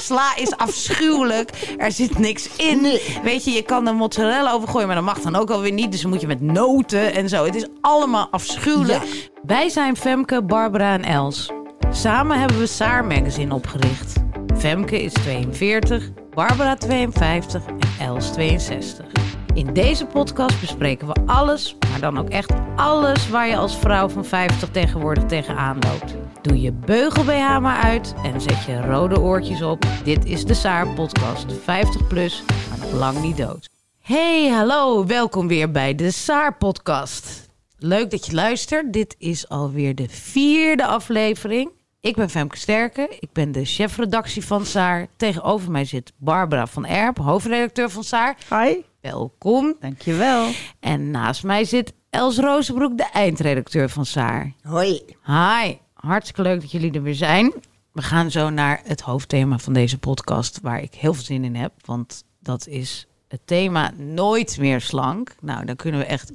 Sla is afschuwelijk. Er zit niks in. Weet je, je kan er mozzarella over gooien, maar dat mag dan ook alweer niet. Dus dan moet je met noten en zo. Het is allemaal afschuwelijk. Wij zijn Femke, Barbara en Els. Samen hebben we Saar Magazine opgericht. Femke is 42, Barbara 52 en Els 62. In deze podcast bespreken we alles, maar dan ook echt alles waar je als vrouw van 50 tegenwoordig tegenaan loopt. Doe je beugel BH maar uit en zet je rode oortjes op. Dit is de Saar podcast, 50 plus, maar nog lang niet dood. Hey, hallo, welkom weer bij de Saar podcast. Leuk dat je luistert. Dit is alweer de vierde aflevering. Ik ben Femke Sterke, ik ben de chefredactie van Saar. Tegenover mij zit Barbara van Erp, hoofdredacteur van Saar. Hi. Welkom. Dankjewel. En naast mij zit Els Rozenbroek, de eindredacteur van Saar. Hoi. Hi, hartstikke leuk dat jullie er weer zijn. We gaan zo naar het hoofdthema van deze podcast, waar ik heel veel zin in heb. Want dat is het thema Nooit meer slank. Nou, daar kunnen we echt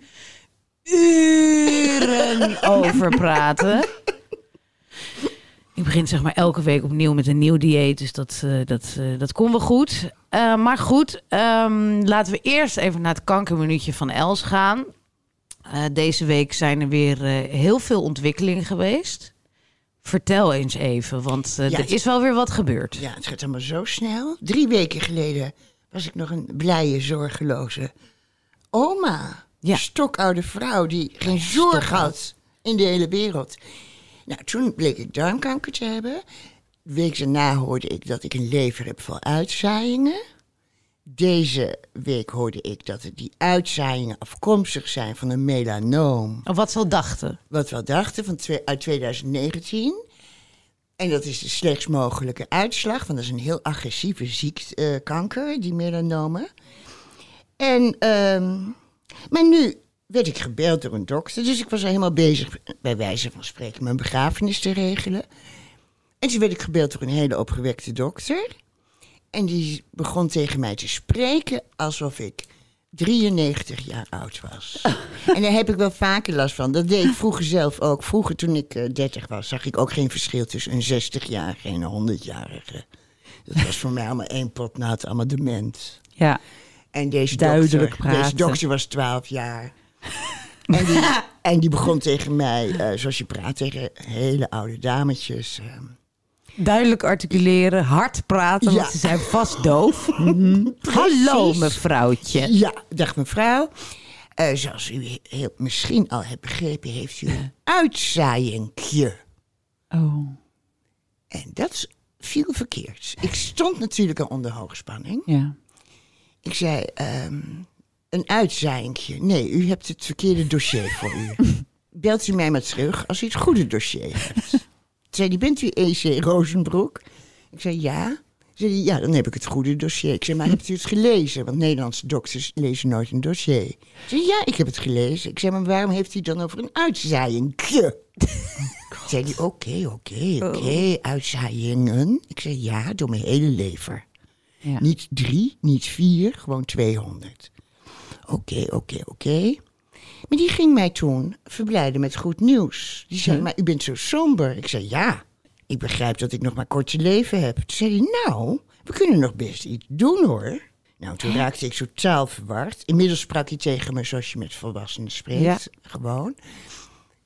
uren over praten. Ik begin zeg maar elke week opnieuw met een nieuw dieet, dus dat, eh, dat, eh, dat komt wel goed. Eh, maar goed, ehm, laten we eerst even naar het kankerminuutje van Els gaan. Deze week zijn er weer heel veel ontwikkelingen geweest. Vertel eens even, want Ja, er is wel weer wat gebeurd. Ja, het gaat allemaal zo snel. Drie weken geleden was ik nog een blije, zorgeloze oma. Ja. Stokoude vrouw die geen zorg had in de hele wereld. Nou, toen bleek ik darmkanker te hebben. De week daarna hoorde ik dat ik een lever heb vol uitzaaiingen. Deze week hoorde ik dat die uitzaaiingen afkomstig zijn van een melanoom. Of wat ze al dachten. wat we al dachten van uit 2019. En dat is de slechtst mogelijke uitslag, want dat is een heel agressieve ziekte, eh, kanker, die melanomen. En, ehm, maar nu werd ik gebeld door een dokter, dus ik was al helemaal bezig, bij wijze van spreken, mijn begrafenis te regelen. En toen werd ik gebeld door een hele opgewekte dokter. En die begon tegen mij te spreken alsof ik 93 jaar oud was. En daar heb ik wel vaker last van. Dat deed ik vroeger zelf ook. Vroeger toen ik eh, 30 was, zag ik ook geen verschil tussen een 60-jarige en een 100-jarige. Dat was voor mij allemaal één pot nat, allemaal dement. Ja. En deze Duidelijk dokter, deze dokter was 12 jaar. En die, en die begon tegen mij, eh, zoals je praat tegen hele oude dametjes. eh, Duidelijk articuleren, hard praten, Ja. want ze zijn vast doof. Hallo Precies. mevrouwtje. Ja, dag mevrouw. Eh, zoals u heel, misschien al hebt begrepen, heeft u een uitzaaiingje. Oh, En dat viel verkeerd. Ik stond natuurlijk al onder hoogspanning. ja. Ik zei, ehm, een uitzaaiingje. Nee, u hebt het verkeerde dossier voor u. Belt u mij maar terug als u het goede dossier hebt. Toen zei die, bent u EC Rozenbroek? Ik zei, ja. Zei die, ja, dan heb ik het goede dossier. Ik zei, maar hebt u het gelezen? Want Nederlandse dokters lezen nooit een dossier. Ik zei, ja, ik heb het gelezen. Ik zei, maar waarom heeft hij dan over een uitzaaiingje? zei hij, oké, oké, oké, uitzaaiingen. Ik zei, ja, door mijn hele lever. Ja. Niet drie, niet vier, gewoon 200. Oké, oké, oké. Maar die ging mij toen verblijden met goed nieuws. Die zei, maar u bent zo somber. Ik zei, ja, ik begrijp dat ik nog maar kort te leven heb. Toen zei hij, nou, we kunnen nog best iets doen hoor. Nou, toen raakte ik totaal verward. Inmiddels sprak hij tegen me zoals je met volwassenen spreekt. Ja. Gewoon.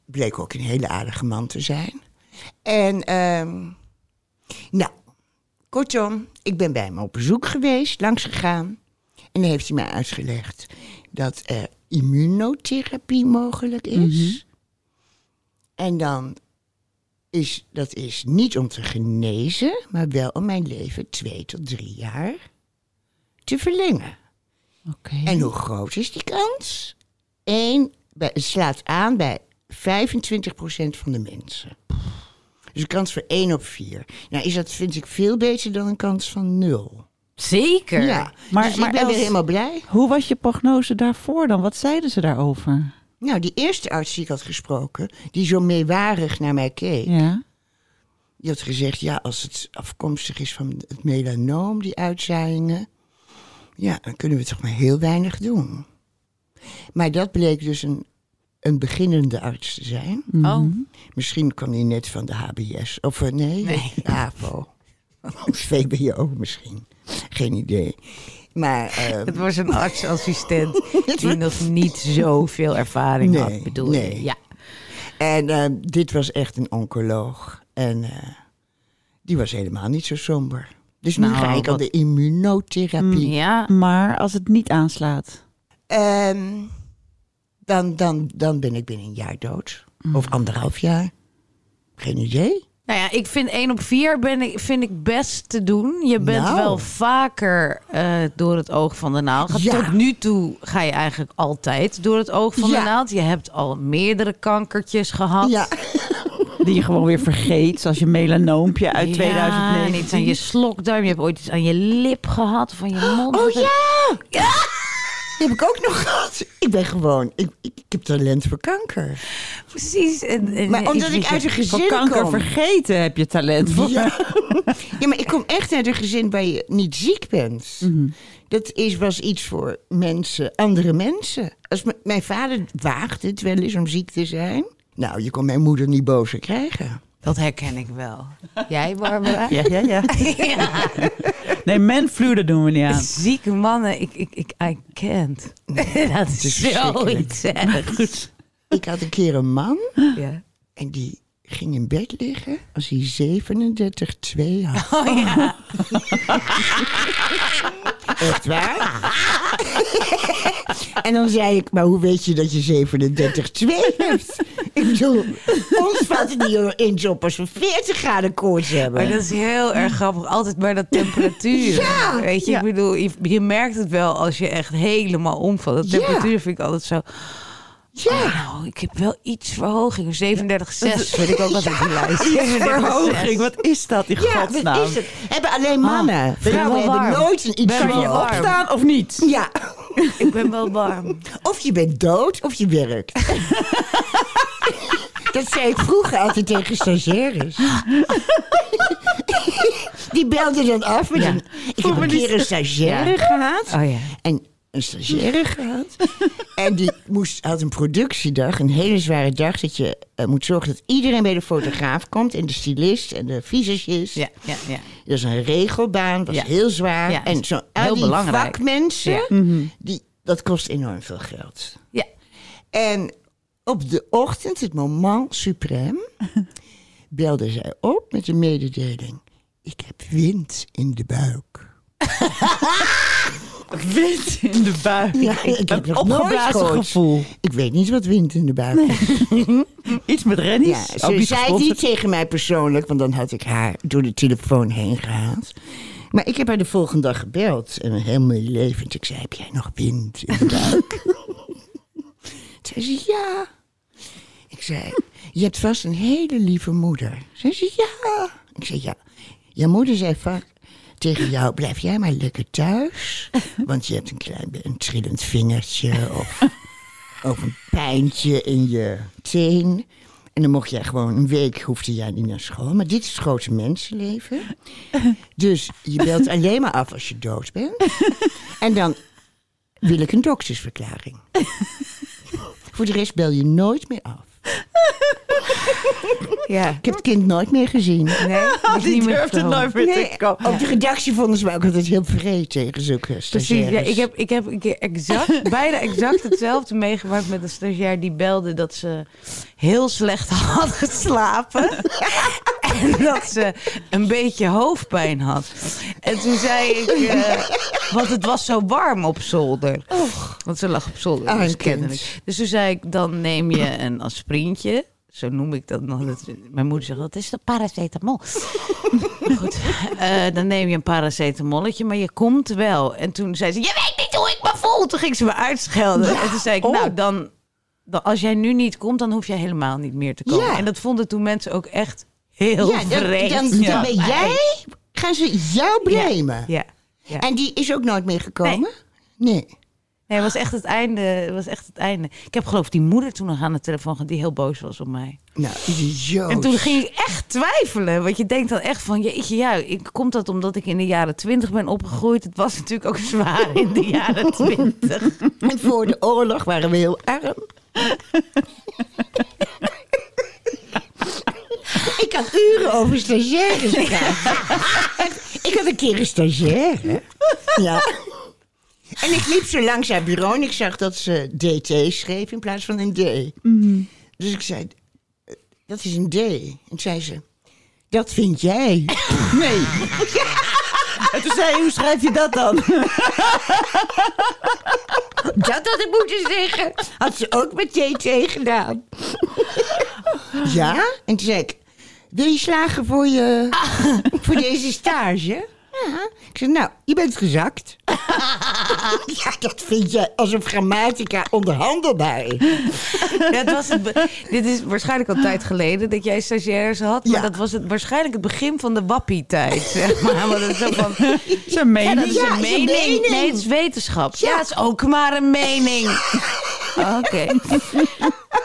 Bleek ook een hele aardige man te zijn. En, ehm, nou, kortom, ik ben bij hem op bezoek geweest, langs gegaan. En dan heeft hij mij uitgelegd dat er immunotherapie mogelijk is. En dan is dat is niet om te genezen, maar wel om mijn leven twee tot drie jaar te verlengen. En hoe groot is die kans? Eén, bij, het slaat aan bij 25% van de mensen. Dus een kans voor 1 op 4. Nou, is dat, vind ik, veel beter dan een kans van 0. Zeker. Ja, Maar- dus maar ik ben Els- weer helemaal blij. Hoe was je prognose daarvoor dan? Wat zeiden ze daarover? Nou, die eerste arts die ik had gesproken, die zo meewarig naar mij keek, Ja. die had gezegd, ja, als het afkomstig is van het melanoom, die uitzaaiingen, ja, dan kunnen we toch maar heel weinig doen. Maar dat bleek dus een, een beginnende arts te zijn. Oh. Misschien kwam hij net van de HBS. Of eh, nee, Nee. AVO. Of VBO misschien. Geen idee. Maar ehm, Het was een artsassistent die nog niet zoveel ervaring Nee, had, bedoel nee. je? Ja. En ehm, dit was echt een oncoloog. En eh, die was helemaal niet zo somber. Dus nu Nou, ga ik aan wat- de immunotherapie. ja. Maar als het niet aanslaat. Ehm, dan, dan, dan ben ik binnen een jaar dood. Mm. Of anderhalf jaar. Geen idee. Nou ja, ik vind 1 op 4 ben ik, vind ik best te doen. Je bent Nou. wel vaker eh, door het oog van de naald. Ja. Tot nu toe ga je eigenlijk altijd door het oog van Ja. de naald. Je hebt al meerdere kankertjes gehad. Ja, Die je gewoon weer vergeet. Zoals je melanoompje uit Ja, 2009. en iets aan je slokduim. Je hebt ooit iets aan je lip gehad of aan je mond. Oh ja! Die heb ik ook nog gehad. Ik ben gewoon... Ik, ik, ik heb talent voor kanker. Precies. En, en, Maar omdat ik uit een Voor gezin kanker kom. vergeten heb je talent voor. Ja. ja, maar ik kom echt uit een gezin waar je niet ziek bent. Mhm. Dat is, was iets voor mensen, andere mensen. Als mijn vader waagde het wel eens om ziek te zijn. Nou, je kon mijn moeder niet bozer krijgen. Dat herken ik wel. Jij, Barbara? Ja, ja, ja. Ja. Nee, manflu, dat doen we niet aan. Zieke mannen, ik, ik, ik, I can't. dat is zoiets. Goed. Ik had een keer een man Ja. en die ging in bed liggen als hij 37 2 had. Oh ja. Echt waar? en dan zei ik, maar hoe weet je dat je 37 2 hebt? Ik bedoel, ons valt het niet eens op als we 40 graden koorts hebben. Maar dat is heel erg grappig. Altijd bij dat temperatuur. Ja. Weet je, Ja. ik bedoel, je, je merkt het wel als je echt helemaal omvalt. Dat Ja. temperatuur vind ik altijd zo... Ja. Nou, ik heb wel iets verhoging. 37,6 vind ik ook altijd een lijst. 37,6. Verhoging, wat is dat in Ja, godsnaam? is het. Hebben alleen mannen. ben Vrouwen hebben nooit een iets Kan je warm. opstaan of niet? Ja, Ik ben wel warm. of je bent dood of je werkt. Dat zei ik vroeger altijd tegen stagiaires. Die belden dan af met Ja. een... Ik heb een keer een stagiaire gehad. Oh ja. En een stagiaire gehad. En die moest, had een productiedag, een hele zware dag. Dat je eh, moet zorgen dat iedereen bij de fotograaf komt. En de stylist en de visagist. Ja, ja, ja. Dat is een regelbaan, was Ja. heel zwaar. Ja, en zo, al heel die belangrijk. vakmensen, Ja. die, dat kost enorm veel geld. Ja. En op de ochtend, het moment suprême, belde zij op met een mededeling. Ik heb wind in de buik. Wind in de buik. Ja, ik heb een opgeblazen gevoel. Ik weet niet wat wind in de buik is. Iets met rennies. Ja, Ook ze niet zei het niet tegen mij persoonlijk, want dan had ik haar door de telefoon heen gehaald. Maar ik heb haar de volgende dag gebeld en heel meelevend. Ik zei, heb jij nog wind in de buik? Toen zei ze, ja. Zei, je hebt vast een hele lieve moeder. Zei ze, ja. Ik zei, ja. Je moeder zei vaak tegen jou, blijf jij maar lekker thuis. Want je hebt een klein een trillend vingertje of, of een pijntje in je teen. En dan mocht jij gewoon een week, hoefde jij niet naar school. Maar dit is het grote mensenleven. Dus je belt alleen maar af als je dood bent. En dan wil ik een doktersverklaring. Voor de rest bel je nooit meer af. Ja. Ik heb het kind nooit meer gezien. Nee, Die niet meer durfde nooit meer Nee, te komen. op de redactie vonden ze mij ook altijd heel vreed tegen zulke Precies, ja, ik heb, ik heb een keer exact, bijna exact hetzelfde meegemaakt met een stagiair die belde dat ze heel slecht had geslapen. en dat ze een beetje hoofdpijn had. En toen zei ik, eh, want het was zo warm op zolder. Want ze lag op zolder, Ah, dus kennelijk. Dus toen zei ik, dan neem je een Zo noem ik dat nog. Dat- Mijn moeder zegt, dat is de paracetamol. Goed, eh, dan neem je een paracetamolletje, maar je komt wel. En toen zei ze, je weet niet hoe ik me voel. Toen ging ze me uitschelden. En toen zei ik, Oh. nou dan, dan, als jij nu niet komt, dan hoef jij helemaal niet meer te komen. Ja. En dat vonden toen mensen ook echt heel ja, dan, vreemd. dan, ben jij, gaan ze jou blamen. Ja. ja. En die is ook nooit meer gekomen? Nee. Nee, het was echt het einde. Het was echt het einde. Ik heb geloof ik die moeder toen nog aan de telefoon gehad die heel boos was op mij. Nou, idioot. En toen ging ik echt twijfelen. Want je denkt dan echt van, jeetje, ja, ik, komt dat omdat ik in de jaren twintig ben opgegroeid? Het was natuurlijk ook zwaar in de jaren twintig. En voor de oorlog waren we heel arm. ik kan uren over stagiaires praten. ik had een keer een stagiaire. Ja. En ik liep zo langs haar bureau en ik zag dat ze DT schreef in plaats van een D. Dus ik zei, "Eh, dat is een D. En zei ze, dat vind jij. Nee. En toen zei je, hoe schrijf je dat dan? Dat had ik moeten zeggen. Had ze ook met TT gedaan. Ja? En toen zei ik, wil je slagen voor, je, voor deze stage? Ja. Ik zei, nou, je bent gezakt. ja, dat vind je alsof grammatica onderhandelbaar is. Het was het be- dit is waarschijnlijk al tijd geleden dat jij stagiaires had. Maar Ja. dat was het, waarschijnlijk het begin van de wappie-tijd. Zeg maar. Want het is zo van, Zijn mening. dat is Ja, een is een mening. mening. Nee, het is wetenschap. Ja, het is ook maar een mening. Oké.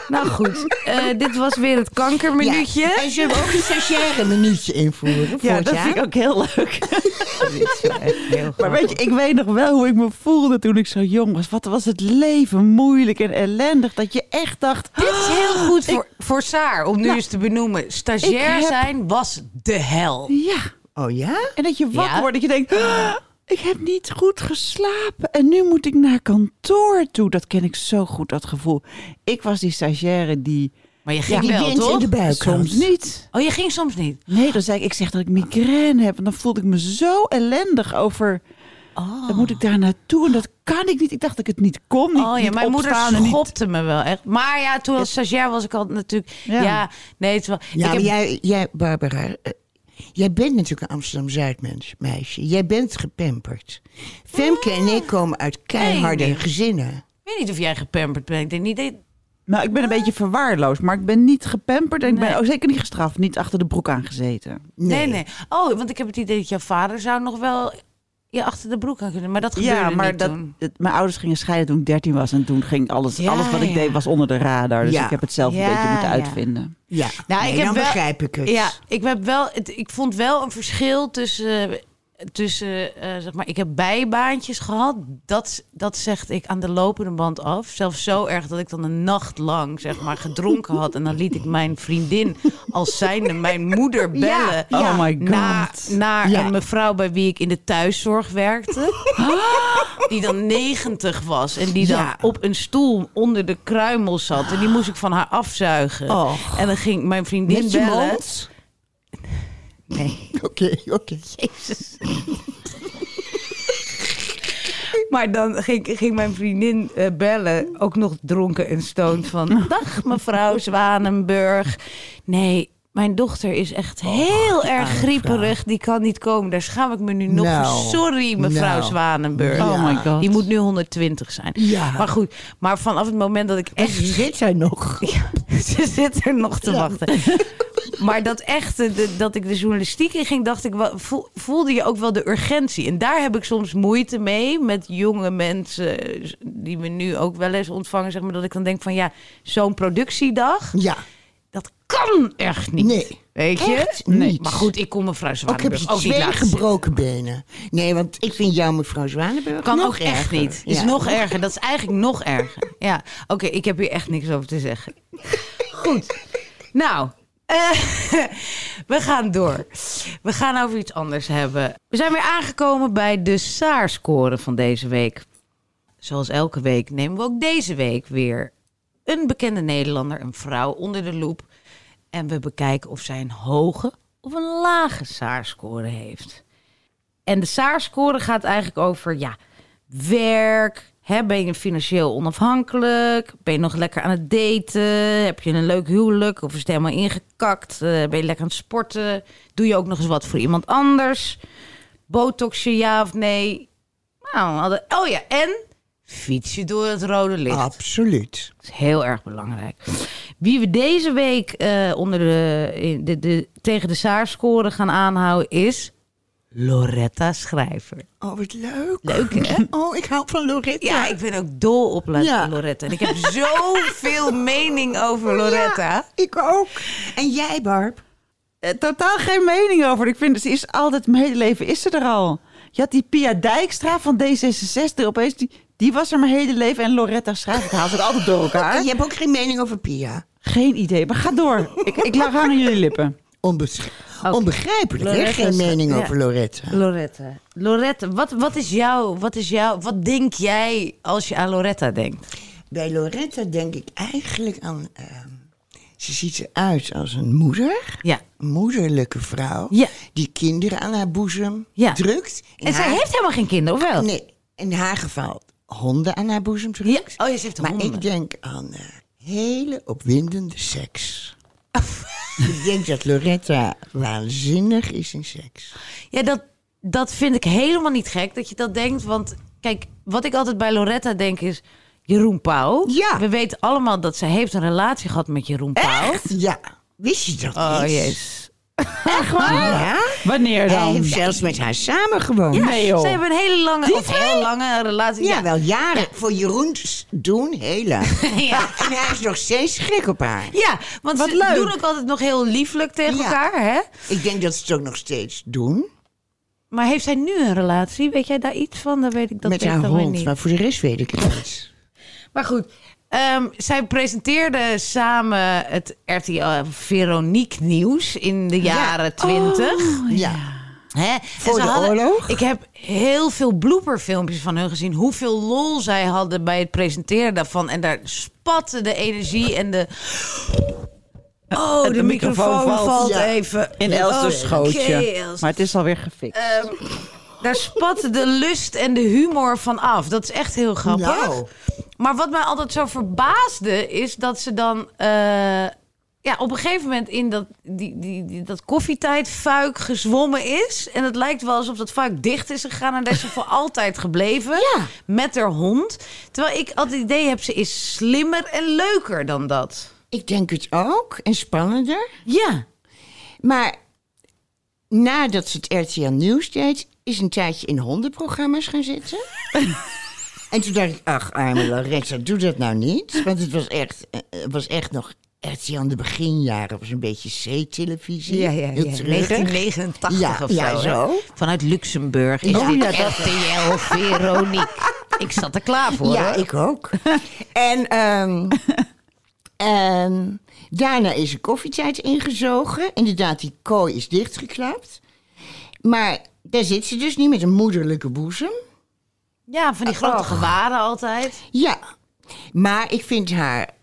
Nou goed, eh, dit was weer het kankerminuutje. Ja. En zullen we ook een stagiaire minuutje invoeren Ja, dat jaar? vind ik ook heel leuk. Dit is wel echt heel Maar weet je, ik weet nog wel hoe ik me voelde toen ik zo jong was. Wat was het leven moeilijk en ellendig. Dat je echt dacht... Dit is heel goed voor, voor Saar, om nu Nou, eens te benoemen. Stagiair heb- zijn was de hel. Ja. Oh ja? En dat je wakker Ja. wordt. Dat je denkt... "Ah, ik heb niet goed geslapen. En nu moet ik naar kantoor toe. Dat ken ik zo goed, dat gevoel. Ik was die stagiaire die... Maar je ging wel, wind in toch? de buik Soms had. niet. Oh, je ging soms niet? Nee, dan zei ik, ik zeg dat ik migraine heb. En dan voelde ik me zo ellendig over... Oh. Dan moet ik daar naartoe en dat kan ik niet. Ik dacht dat ik het niet kon. Niet, Oh ja, niet mijn moeder schopte me wel echt. Maar ja, toen als stagiair was ik al natuurlijk... Ja, Ja. nee, het wel... Ja, ik maar heb, jij, jij, Barbara, eh, jij bent natuurlijk een Amsterdam-Zuid meisje. Jij bent gepamperd. Femke en ik komen uit keiharde Nee, nee. gezinnen. ik weet niet of jij gepamperd bent. Ik denk niet dat... Nou, ik ben een beetje verwaarloosd, maar ik ben niet gepamperd en ik Nee. ben ook zeker niet gestraft, niet achter de broek aangezeten. Nee. nee, Oh, want ik heb het idee dat jouw vader zou nog wel je achter de broek aan kunnen. Maar dat gebeurde Ja, maar niet dat, toen. het- mijn ouders gingen scheiden toen ik 13 was en toen ging alles, Ja, alles wat ik ja. deed was onder de radar. Dus Ja. ik heb het zelf Ja, een beetje moeten ja. uitvinden. Ja, Nou, nee, ik heb dan wel- begrijp ik het. Ja, ik heb wel. Het, ik vond wel een verschil tussen. Tussen, eh, zeg maar, ik heb bijbaantjes gehad. Dat, dat zegt ik aan de lopende band af. Zelfs zo erg dat ik dan een nacht lang, zeg maar, gedronken had. En dan liet ik mijn vriendin als zijnde mijn moeder bellen. Ja. Oh my god. Naar, naar Ja. een mevrouw bij wie ik in de thuiszorg werkte. Die dan 90 was. En die dan op een stoel onder de kruimel zat. En die moest ik van haar afzuigen. En dan ging mijn vriendin Met bellen. Nee, Oké, oké. jezus. Maar dan ging, ging mijn vriendin eh, bellen, ook nog dronken en stoned van... Dag mevrouw Zwanenburg. Nee, mijn dochter is echt heel erg grieperig. Die kan niet komen. Daar schaam ik me nu nog Nou, voor. Sorry mevrouw nou. Zwanenburg. Ja. Oh my god. Die moet nu 120 zijn. Ja. Maar goed, maar vanaf het moment dat ik Echt echt zit zij nog. ja, ze zit er nog te Ja. wachten. Maar dat echte, de- dat ik de journalistiek in ging, dacht ik, voelde je ook wel de urgentie. En daar heb ik soms moeite mee met jonge mensen die we nu ook wel eens ontvangen. Zeg maar, dat ik dan denk van ja, zo'n productiedag, Ja, dat kan echt niet. Nee, Weet je? echt niet. Maar goed, ik kom mevrouw ook heb Zwanenburg je ook, niet twee gebroken benen. Nee, want ik vind jou mevrouw Zwanenburg Kan nog ook echt niet. Is Ja. nog erger. Dat is eigenlijk nog erger. Ja, oké, ik heb hier echt niks over te zeggen. Goed. Nou, eh, we gaan door. We gaan over iets anders hebben. We zijn weer aangekomen bij de SAAR-score van deze week. Zoals elke week nemen we ook deze week weer een bekende Nederlander, een vrouw, onder de loep. En we bekijken of zij een hoge of een lage SAAR-score heeft. En de SAAR-score gaat eigenlijk over ja, werk. Hè, ben je financieel onafhankelijk? Ben je nog lekker aan het daten? Heb je een leuk huwelijk? Of is het helemaal ingekakt? Eh, ben je lekker aan het sporten? Doe je ook nog eens wat voor iemand anders? Botox je ja of nee? Nou, oh ja, en fiets je door het rode licht. Absoluut. Dat is heel erg belangrijk. Wie we deze week eh, onder de, in de, de, tegen de Saarscore gaan aanhouden is Loretta Schrijver. Oh, wat leuk. Leuk, hè? Oh, ik hou van Loretta. Ja, ik ben ook dol op Ja. Loretta. En ik heb zoveel mening over Loretta. Ja, ik ook. En jij, Barb? Eh, totaal geen mening over. Ik vind, ze is altijd, mijn hele leven is ze er al. Je had die Pia Dijkstra van D66 opeens, die, die was er mijn hele leven. En Loretta Schrijver, ik haal ze altijd door elkaar. En je hebt ook geen mening over Pia. Geen idee, maar ga door. Ik, ik lag aan jullie lippen. Onbesch-. Onbegrijpelijk, hè? Loretta Geen mening ja. over Loretta. Loretta. Loretta, wat, wat is jouw, wat is jouw, wat denk jij als je aan Loretta denkt? Bij Loretta denk ik eigenlijk aan... ehm, ze ziet eruit als een moeder. Ja. Een moederlijke vrouw. Ja. Die kinderen aan haar boezem Ja. drukt. In En zij heeft helemaal geen kinderen, of wel? Nee, in haar geval honden aan haar boezem drukt. Ja. Oh, je zegt Maar honden. ik denk aan eh, hele opwindende seks. ik denk dat Loretta waanzinnig is in seks. Ja, dat, dat vind ik helemaal niet gek dat je dat denkt. Want kijk, wat ik altijd bij Loretta denk is... Jeroen Pauw. Ja. We weten allemaal dat ze heeft een relatie gehad met Jeroen Pauw. Ja, wist je dat Oh, niet? jezus. Ja, Wanneer hij dan? heeft zelfs met haar samengewoond. Ja, Nee, joh. ze hebben een hele lange, of heel lange relatie. Ja, wel jaren. Voor Jeroens doen, heel lang. Ja. En hij is nog steeds gek op haar. Ja, want Wat ze leuk. doen ook altijd nog heel lieflijk tegen Ja. elkaar, hè? Ik denk dat ze het ook nog steeds doen. Maar heeft zij nu een relatie? Weet jij daar iets van? Dan weet ik dat met haar hond. niet. Maar voor de rest weet ik het niet. Maar goed, ehm, zij presenteerden samen het RTL Veronique Nieuws in de jaren twintig. Ja. Hè? En Voor ze de hadden- oorlog? Ik heb heel veel blooperfilmpjes van hun gezien. Hoeveel lol zij hadden bij het presenteren daarvan. En daar spatte de energie en de... Oh, de, de microfoon, microfoon valt, valt. Ja. even. In Elster's Oh, schootje. Maar het is alweer gefixt. Ehm, daar spat de lust en de humor van af. Dat is echt heel grappig. Nou. Maar wat mij altijd zo verbaasde, is dat ze dan eh, ja, op een gegeven moment in dat, die, die, die, dat koffietijdfuik gezwommen is. En het lijkt wel alsof dat fuik dicht is gegaan en daar is ze voor altijd gebleven. Ja. Met haar hond. Terwijl ik altijd het idee heb, ze is slimmer en leuker dan dat. Ik denk het ook. En spannender. Ja. Maar nadat ze het RTL Nieuws deed, is een tijdje in hondenprogramma's gaan zitten. en toen dacht ik, ach arme Loretta, doe dat nou niet. Want het was echt, eh, het was echt nog RTL in de beginjaren. was een beetje C-televisie. 1989 Ja, of ja, zo. hè? zo. Vanuit Luxemburg. Is Ja. dit Ja, dat- RTL Veronique. Ik zat er klaar voor. Ja, hoor. ik ook. en ehm, daarna is er koffietijd ingezogen. Inderdaad, die kooi is dichtgeklapt. Maar daar zit ze dus niet met een moederlijke boezem. Ja, van die grote Och. gewaden altijd. Ja, maar ik vind haar...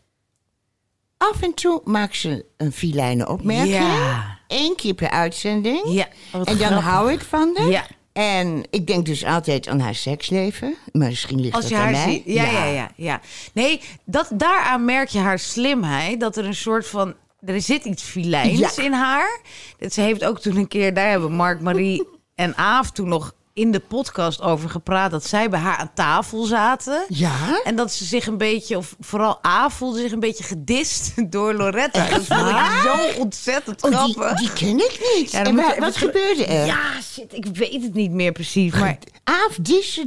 Af en toe maakt ze een filijne opmerking. Ja. Eén keer per uitzending. Ja, en dan grappig. hou ik van haar. Ja. En ik denk dus altijd aan haar seksleven. Maar misschien ligt Als dat je aan haar mij. ziet. Ja, ja, ja, ja. Nee, dat, daaraan merk je haar slimheid. Dat er een soort van... Er zit iets filijns Ja. in haar. Dat ze heeft ook toen een keer... Daar hebben Mark, Marie en Aaf toen nog in de podcast over gepraat. Dat zij bij haar aan tafel zaten. Ja? En dat ze zich een beetje, of vooral Aaf voelde zich een beetje gedist door Loretta. Echt dat vond ik zo ontzettend Oh, grappig. die, die ken ik niet. Ja, en wat gebeurde er? Ja, shit, ik weet het niet meer precies. Maar Aaf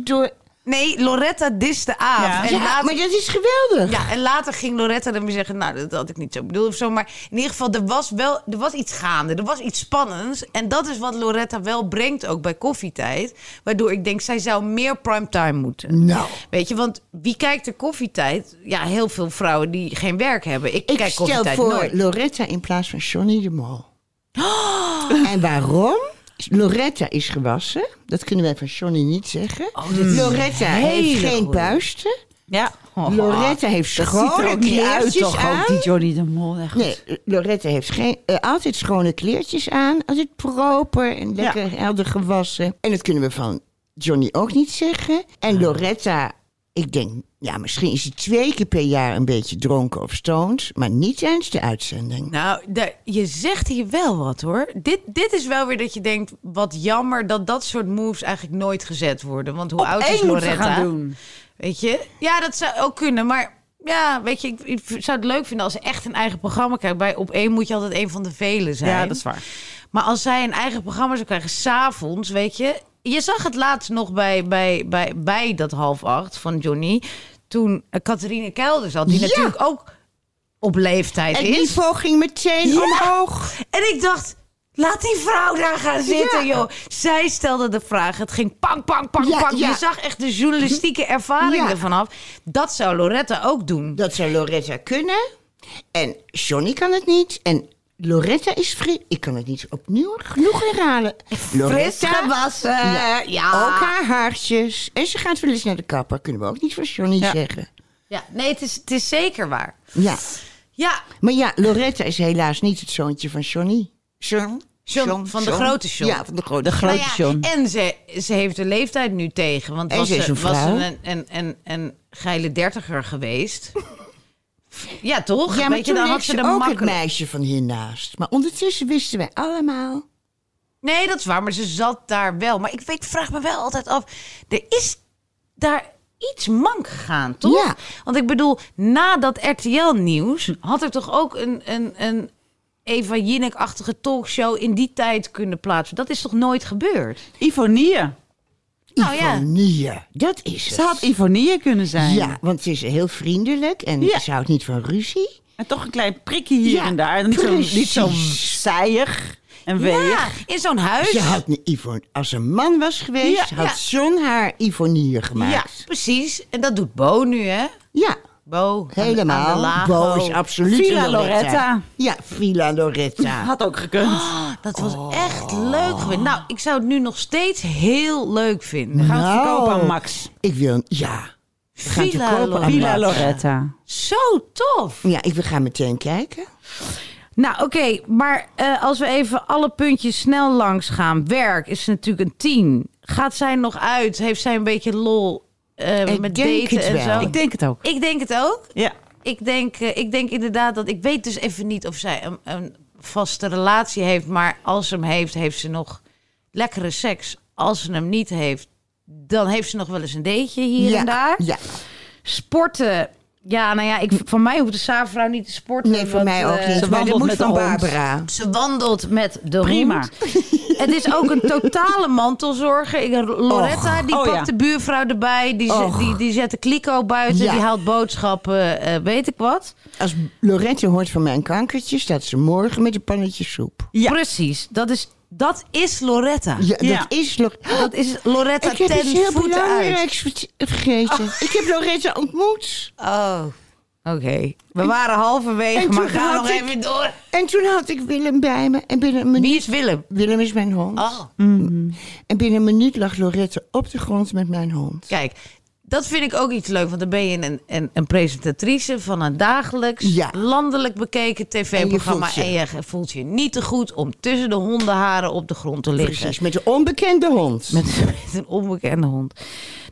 door... nee, Loretta diste Aaf. Ja. En ja, later, maar dat is geweldig. ja, en later ging Loretta dan weer zeggen, nou, dat had ik niet zo bedoeld of zo. Maar in ieder geval, er was wel, er was iets gaande. Er was iets spannends. En dat is wat Loretta wel brengt ook bij koffietijd. Waardoor ik denk, zij zou meer primetime moeten. Nou, Weet je, want wie kijkt er koffietijd? Ja, heel veel vrouwen die geen werk hebben. Ik, ik kijk stel koffietijd voor nooit. Loretta in plaats van Johnny de Mol. En waarom? Loretta is gewassen. Dat kunnen wij van Johnny niet zeggen. Loretta heeft Oh, geen goeie. puisten. ja. Loretta heeft schone uit, kleertjes toch? aan. Ook die Johnny de Mol. Echt. Nee, Loretta heeft geen, eh, altijd schone kleertjes aan. Altijd proper en lekker helder gewassen. En dat kunnen we van Johnny ook niet zeggen. En Loretta, ik denk, ja, misschien is ze twee keer per jaar een beetje dronken of stoned. Maar niet tijdens de uitzending. Nou, daar- je zegt hier wel wat hoor. Dit, dit is wel weer dat je denkt, wat jammer dat dat soort moves eigenlijk nooit gezet worden. Want hoe oud is Loretta? gaan doen. Weet je? Ja, dat zou ook kunnen. Maar Ja, weet je, ik, ik zou het leuk vinden als ze echt een eigen programma krijgt. Bij op één moet je altijd een van de velen zijn. Ja, dat is waar. Maar als zij een eigen programma zou krijgen, s'avonds, weet je. Je zag het laatst nog bij, bij, bij, bij dat half acht van Johnny. Toen uh, Catharine Kelder zat, die Ja. natuurlijk ook op leeftijd En is. niveau ging meteen Ja. omhoog. En ik dacht, laat die vrouw daar gaan zitten, Ja. joh. Zij stelde de vraag. Het ging pang, pang, pang, pang. Je zag echt de journalistieke ervaring ervan af. Dat zou Loretta ook doen. Dat zou Loretta kunnen. En Johnny kan het niet. En Loretta is fris. Ik kan het niet opnieuw genoeg herhalen. Loretta gewassen, Ja. ja. Ook haar haartjes. En ze gaat wel eens naar de kapper. Kunnen we ook niet van Johnny Ja. zeggen. Ja, nee, het is, het is zeker waar. Ja. Ja, Maar ja, Loretta is helaas niet het zoontje van Johnny. John? John, van de grote John. Ja, van de grote De John. grote Nou ja, John. En ze, ze heeft de leeftijd nu tegen. Want En was ze is een was een, een, een, een geile dertiger geweest. Ja, toch? Ja, maar Weet je, toen dan had ze ze de ook het meisje van hiernaast. Maar ondertussen wisten wij allemaal... Nee, dat is waar, maar ze zat daar wel. Maar ik, ik vraag me wel altijd af, er is daar iets mank gegaan, toch? Ja. Want ik bedoel, na dat RTL-nieuws had er toch ook een, een, een Eva Jinek-achtige talkshow in die tijd kunnen plaatsen. Dat is toch nooit gebeurd? Ivonie. Nou ja. Ivonie, dat is het. Ze had Ivonie kunnen zijn. Ja, want ze is heel vriendelijk en Ja. ze houdt niet van ruzie. En toch een klein prikje hier Ja, en daar. En niet zo, niet zo saaiig en weeg. Ja, in zo'n huis. Ze had een Yvonne, als een man was geweest, Ja, had John haar Ivonier gemaakt. Ja, precies. En dat doet Bo nu, hè? Ja, Bo. aan de- aan de helemaal. Lago. Bo is absoluut Villa een Loretta. Ja, Villa Loretta. Had ook gekund. Dat was echt leuk geweest. Nou, ik zou het nu nog steeds heel leuk vinden. We gaan het Nou, verkopen aan Max. Ik wil, ja. We gaan het Villa aan Villa Max. Loretta. Zo tof. Ja, ik wil gaan meteen kijken. Nou, oké, maar eh, als we even alle puntjes snel langs gaan. Werk is natuurlijk een 10. Gaat zij nog uit? Heeft zij een beetje lol eh, Ik met denk daten het en zo? Ik denk het ook. Ik denk het ook. Ja. Ik denk, eh, ik denk inderdaad dat... Ik weet dus even niet of zij een, een vaste relatie heeft. Maar als ze hem heeft, heeft ze nog lekkere seks. Als ze hem niet heeft, dan heeft ze nog wel eens een dateje hier ja, en daar. Ja, Sporten. Ja, nou ja, ik, van mij hoeft de zaafvrouw niet te sporten. nee, voor want, mij ook eh, niet. ze wandelt met van. Barbara. Ze wandelt met de Prima. hond. Het is ook een totale mantelzorger. Ik, Loretta, die Oh, pakt ja. de buurvrouw erbij. Die, zet- die, die zet de kliko buiten. Ja. Die haalt boodschappen, eh, weet ik wat. Als Loretta hoort van mijn kankertje, staat ze morgen met een pannetje soep. Ja. Precies, dat is, dat is Loretta. Ja, Ja. dat is Loretta. Dat is Loretta Ik heb ten iets heel voeten uit. belangrijks vert- vergeten. Ik heb Loretta ontmoet. Oh, oké. We waren halverwege, En maar had nog ik- even door. En toen had ik Willem bij me. En binnen een minuut... Wie is Willem? Willem is mijn hond. Oh, En binnen een minuut lag Loretta op de grond met mijn hond. kijk. Dat vind ik ook iets leuk, want dan ben je een, een, een presentatrice van een dagelijks, Ja. landelijk bekeken tv-programma. En En, je voelt voelt je niet te goed om tussen de hondenharen op de grond te liggen. Precies, met een onbekende hond. Met, met een onbekende hond.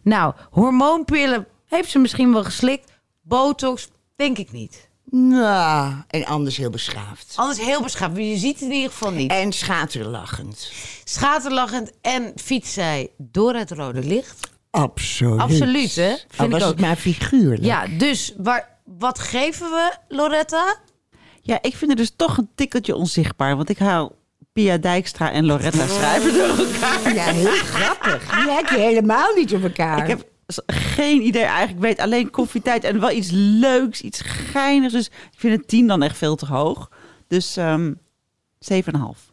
Nou, hormoonpillen heeft ze misschien wel geslikt. Botox, denk ik niet. Nou, en anders heel beschaafd. Anders heel beschaafd. maar Je ziet het in ieder geval niet. En schaterlachend. Schaterlachend en fietst zij door het rode licht. Absoluut. Absoluut, hè? Al Vind was ik ook. het maar figuurlijk. Ja, dus waar, wat geven we, Loretta? Ja, ik vind het dus toch een tikkeltje onzichtbaar. Want ik hou Pia Dijkstra en Loretta Schrijver door elkaar. Ja, heel grappig. Die lijken helemaal niet op elkaar. Ik heb geen idee eigenlijk. Ik weet alleen koffietijd en wel iets leuks, iets geinigs. Dus ik vind het tien dan echt veel te hoog. Dus ehm 7,5.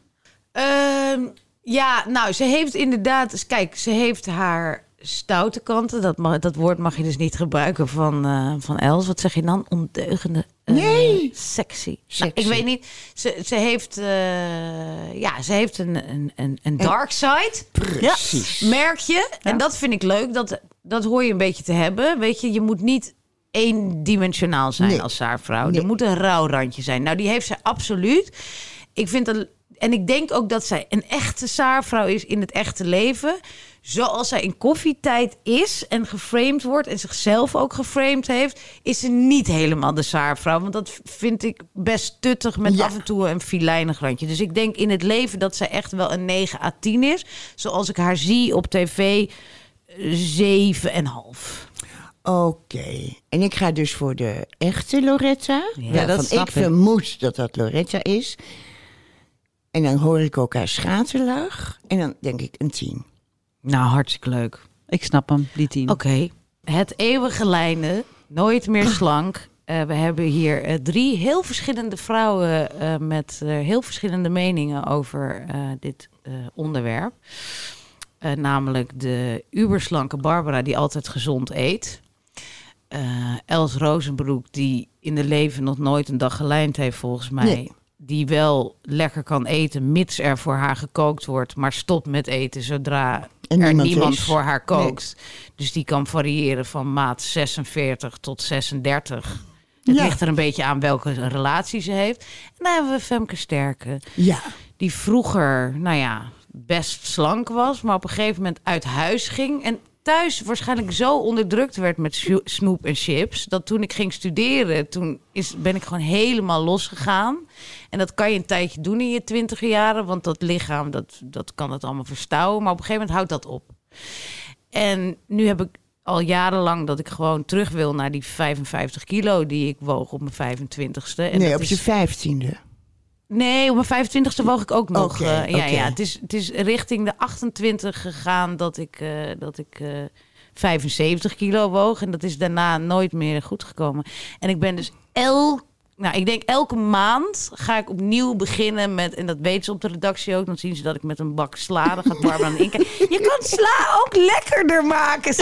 Ehm, ja, nou, ze heeft inderdaad... Kijk, ze heeft haar stoute kanten. Dat, mag, dat woord mag je dus niet gebruiken van, eh, van Els. Wat zeg je dan? Ondeugende. eh, Nee. Sexy. Nou, Sexy. ik weet niet. Ze, ze heeft, eh, ja, ze heeft een, een, een, een dark side. Precies. Merk je. En dat vind ik leuk. Dat, dat hoor je een beetje te hebben. Weet je, je moet niet eendimensionaal zijn Nee. als zaarvrouw. Nee. Er moet een rauw randje zijn. Nou, die heeft zij absoluut. Ik vind dat... En ik denk ook dat zij een echte zaarvrouw is in het echte leven. Zoals zij in koffietijd is en geframed wordt... en zichzelf ook geframed heeft... is ze niet helemaal de zaarvrouw. Want dat vind ik best tuttig met Ja. af en toe een filijnig randje. Dus ik denk in het leven dat zij echt wel een 9 à 10 is. Zoals ik haar zie op tv, 7,5. Oké. En ik ga dus voor de echte Loretta. Ja, dat snap ik ik. vermoed dat dat Loretta is. En dan hoor ik ook haar schaterlach. En dan denk ik een tien. Nou, hartstikke leuk. Ik snap hem, die tien. Oké. Het eeuwige lijnen, nooit meer slank. Eh, we hebben hier eh, drie heel verschillende vrouwen eh, met eh, heel verschillende meningen over eh, dit eh, onderwerp. Eh, namelijk de uberslanke Barbara die altijd gezond eet. Eh, Els Rozenbroek die in de leven nog nooit een dag gelijnd heeft volgens mij. Nee. Die wel lekker kan eten mits er voor haar gekookt wordt. Maar stopt met eten zodra En er niemand is. voor haar kookt. Dus die kan variëren van maat 46 tot 36. Het Ja. ligt er een beetje aan welke relatie ze heeft. En dan hebben we Femke Sterke. Ja. Die vroeger, nou ja, best slank was. Maar op een gegeven moment uit huis ging. En thuis waarschijnlijk zo onderdrukt werd met snoep en chips. Dat toen ik ging studeren, toen is, ben ik gewoon helemaal losgegaan. En dat kan je een tijdje doen in je twintiger jaren. Want dat lichaam, dat, dat kan het allemaal verstouwen. Maar op een gegeven moment houdt dat op. En nu heb ik al jarenlang dat ik gewoon terug wil naar die 55 kilo die ik woog op mijn 25ste. En nee, op is- je vijftiende. Nee, op mijn 25ste woog ik ook nog. Eh, ja, ja, het is, het is richting de 28 gegaan dat ik, eh, dat ik eh, 75 kilo woog. En dat is daarna nooit meer goed gekomen. En ik ben dus el, nou, ik denk elke maand ga ik opnieuw beginnen met, en dat weten ze op de redactie ook, dan zien ze dat ik met een bak sla, dan gaat Barbara aan de inkijk. Je kan sla ook lekkerder maken.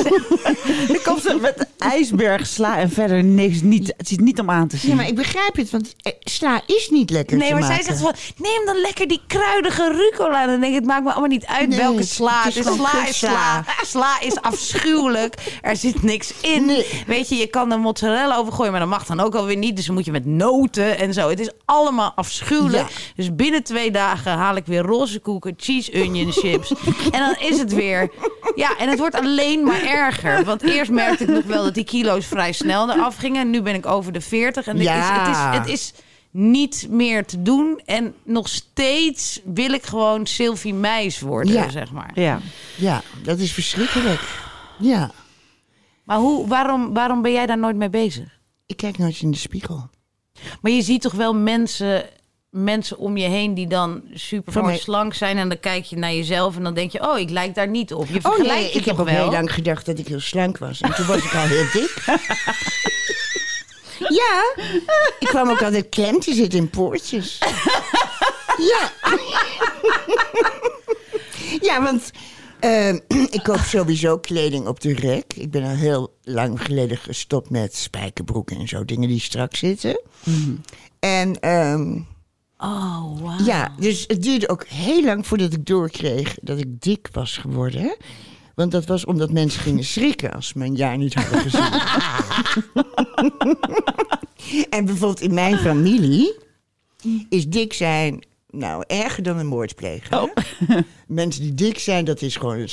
Dan komt ze met ijsberg sla en verder niks. Niet, het is niet om aan te zien. Ja, maar ik begrijp het, want eh, sla is niet lekker Nee, te maar zij zegt van, neem dan lekker die kruidige rucola. Dan denk ik, het maakt me allemaal niet uit Nee, welke sla. het Het is gewoon sla is sla. Sla is afschuwelijk. Er zit niks in. Nee. Weet je, je kan er mozzarella over gooien, maar dat mag dan ook alweer niet. Dus dan moet je met noten en zo. Het is allemaal afschuwelijk. Ja. Dus binnen twee dagen haal ik weer roze koeken, cheese onion chips. en dan is het weer... Ja, en het wordt alleen maar erger. Want eerst merkte ik nog wel dat die kilo's vrij snel eraf gingen. En nu ben ik over de 40. En het, Ja. is, het, is, het is niet meer te doen. En nog steeds wil ik gewoon Sylvie Meis worden, Ja. zeg maar. Ja. Ja, dat is verschrikkelijk. Ja, Maar hoe, waarom, waarom ben jij daar nooit mee bezig? ik kijk nooit in de spiegel. Maar je ziet toch wel mensen, mensen om je heen die dan super Van mooi mij- slank zijn. En dan kijk je naar jezelf en dan denk je, oh, ik lijk daar niet op. Je Oh vergelijkt nee, je ik heb toch ook wel? heel lang gedacht dat ik heel slank was. En toen was ik al heel dik. ja, ik kwam ook altijd klem te zitten in poortjes. ja. ja, want eh, ik koop sowieso kleding op de rek. Ik ben al heel lang geleden gestopt met spijkerbroeken en zo. Dingen die strak zitten. En... ehm, Oh, wauw. ja, dus het duurde ook heel lang voordat ik doorkreeg dat ik dik was geworden. Want dat was omdat mensen gingen schrikken als ze een jaar niet hadden gezien. en bijvoorbeeld in mijn familie is dik zijn nou erger dan een moord plegen. Oh. Mensen die dik zijn, dat is gewoon een,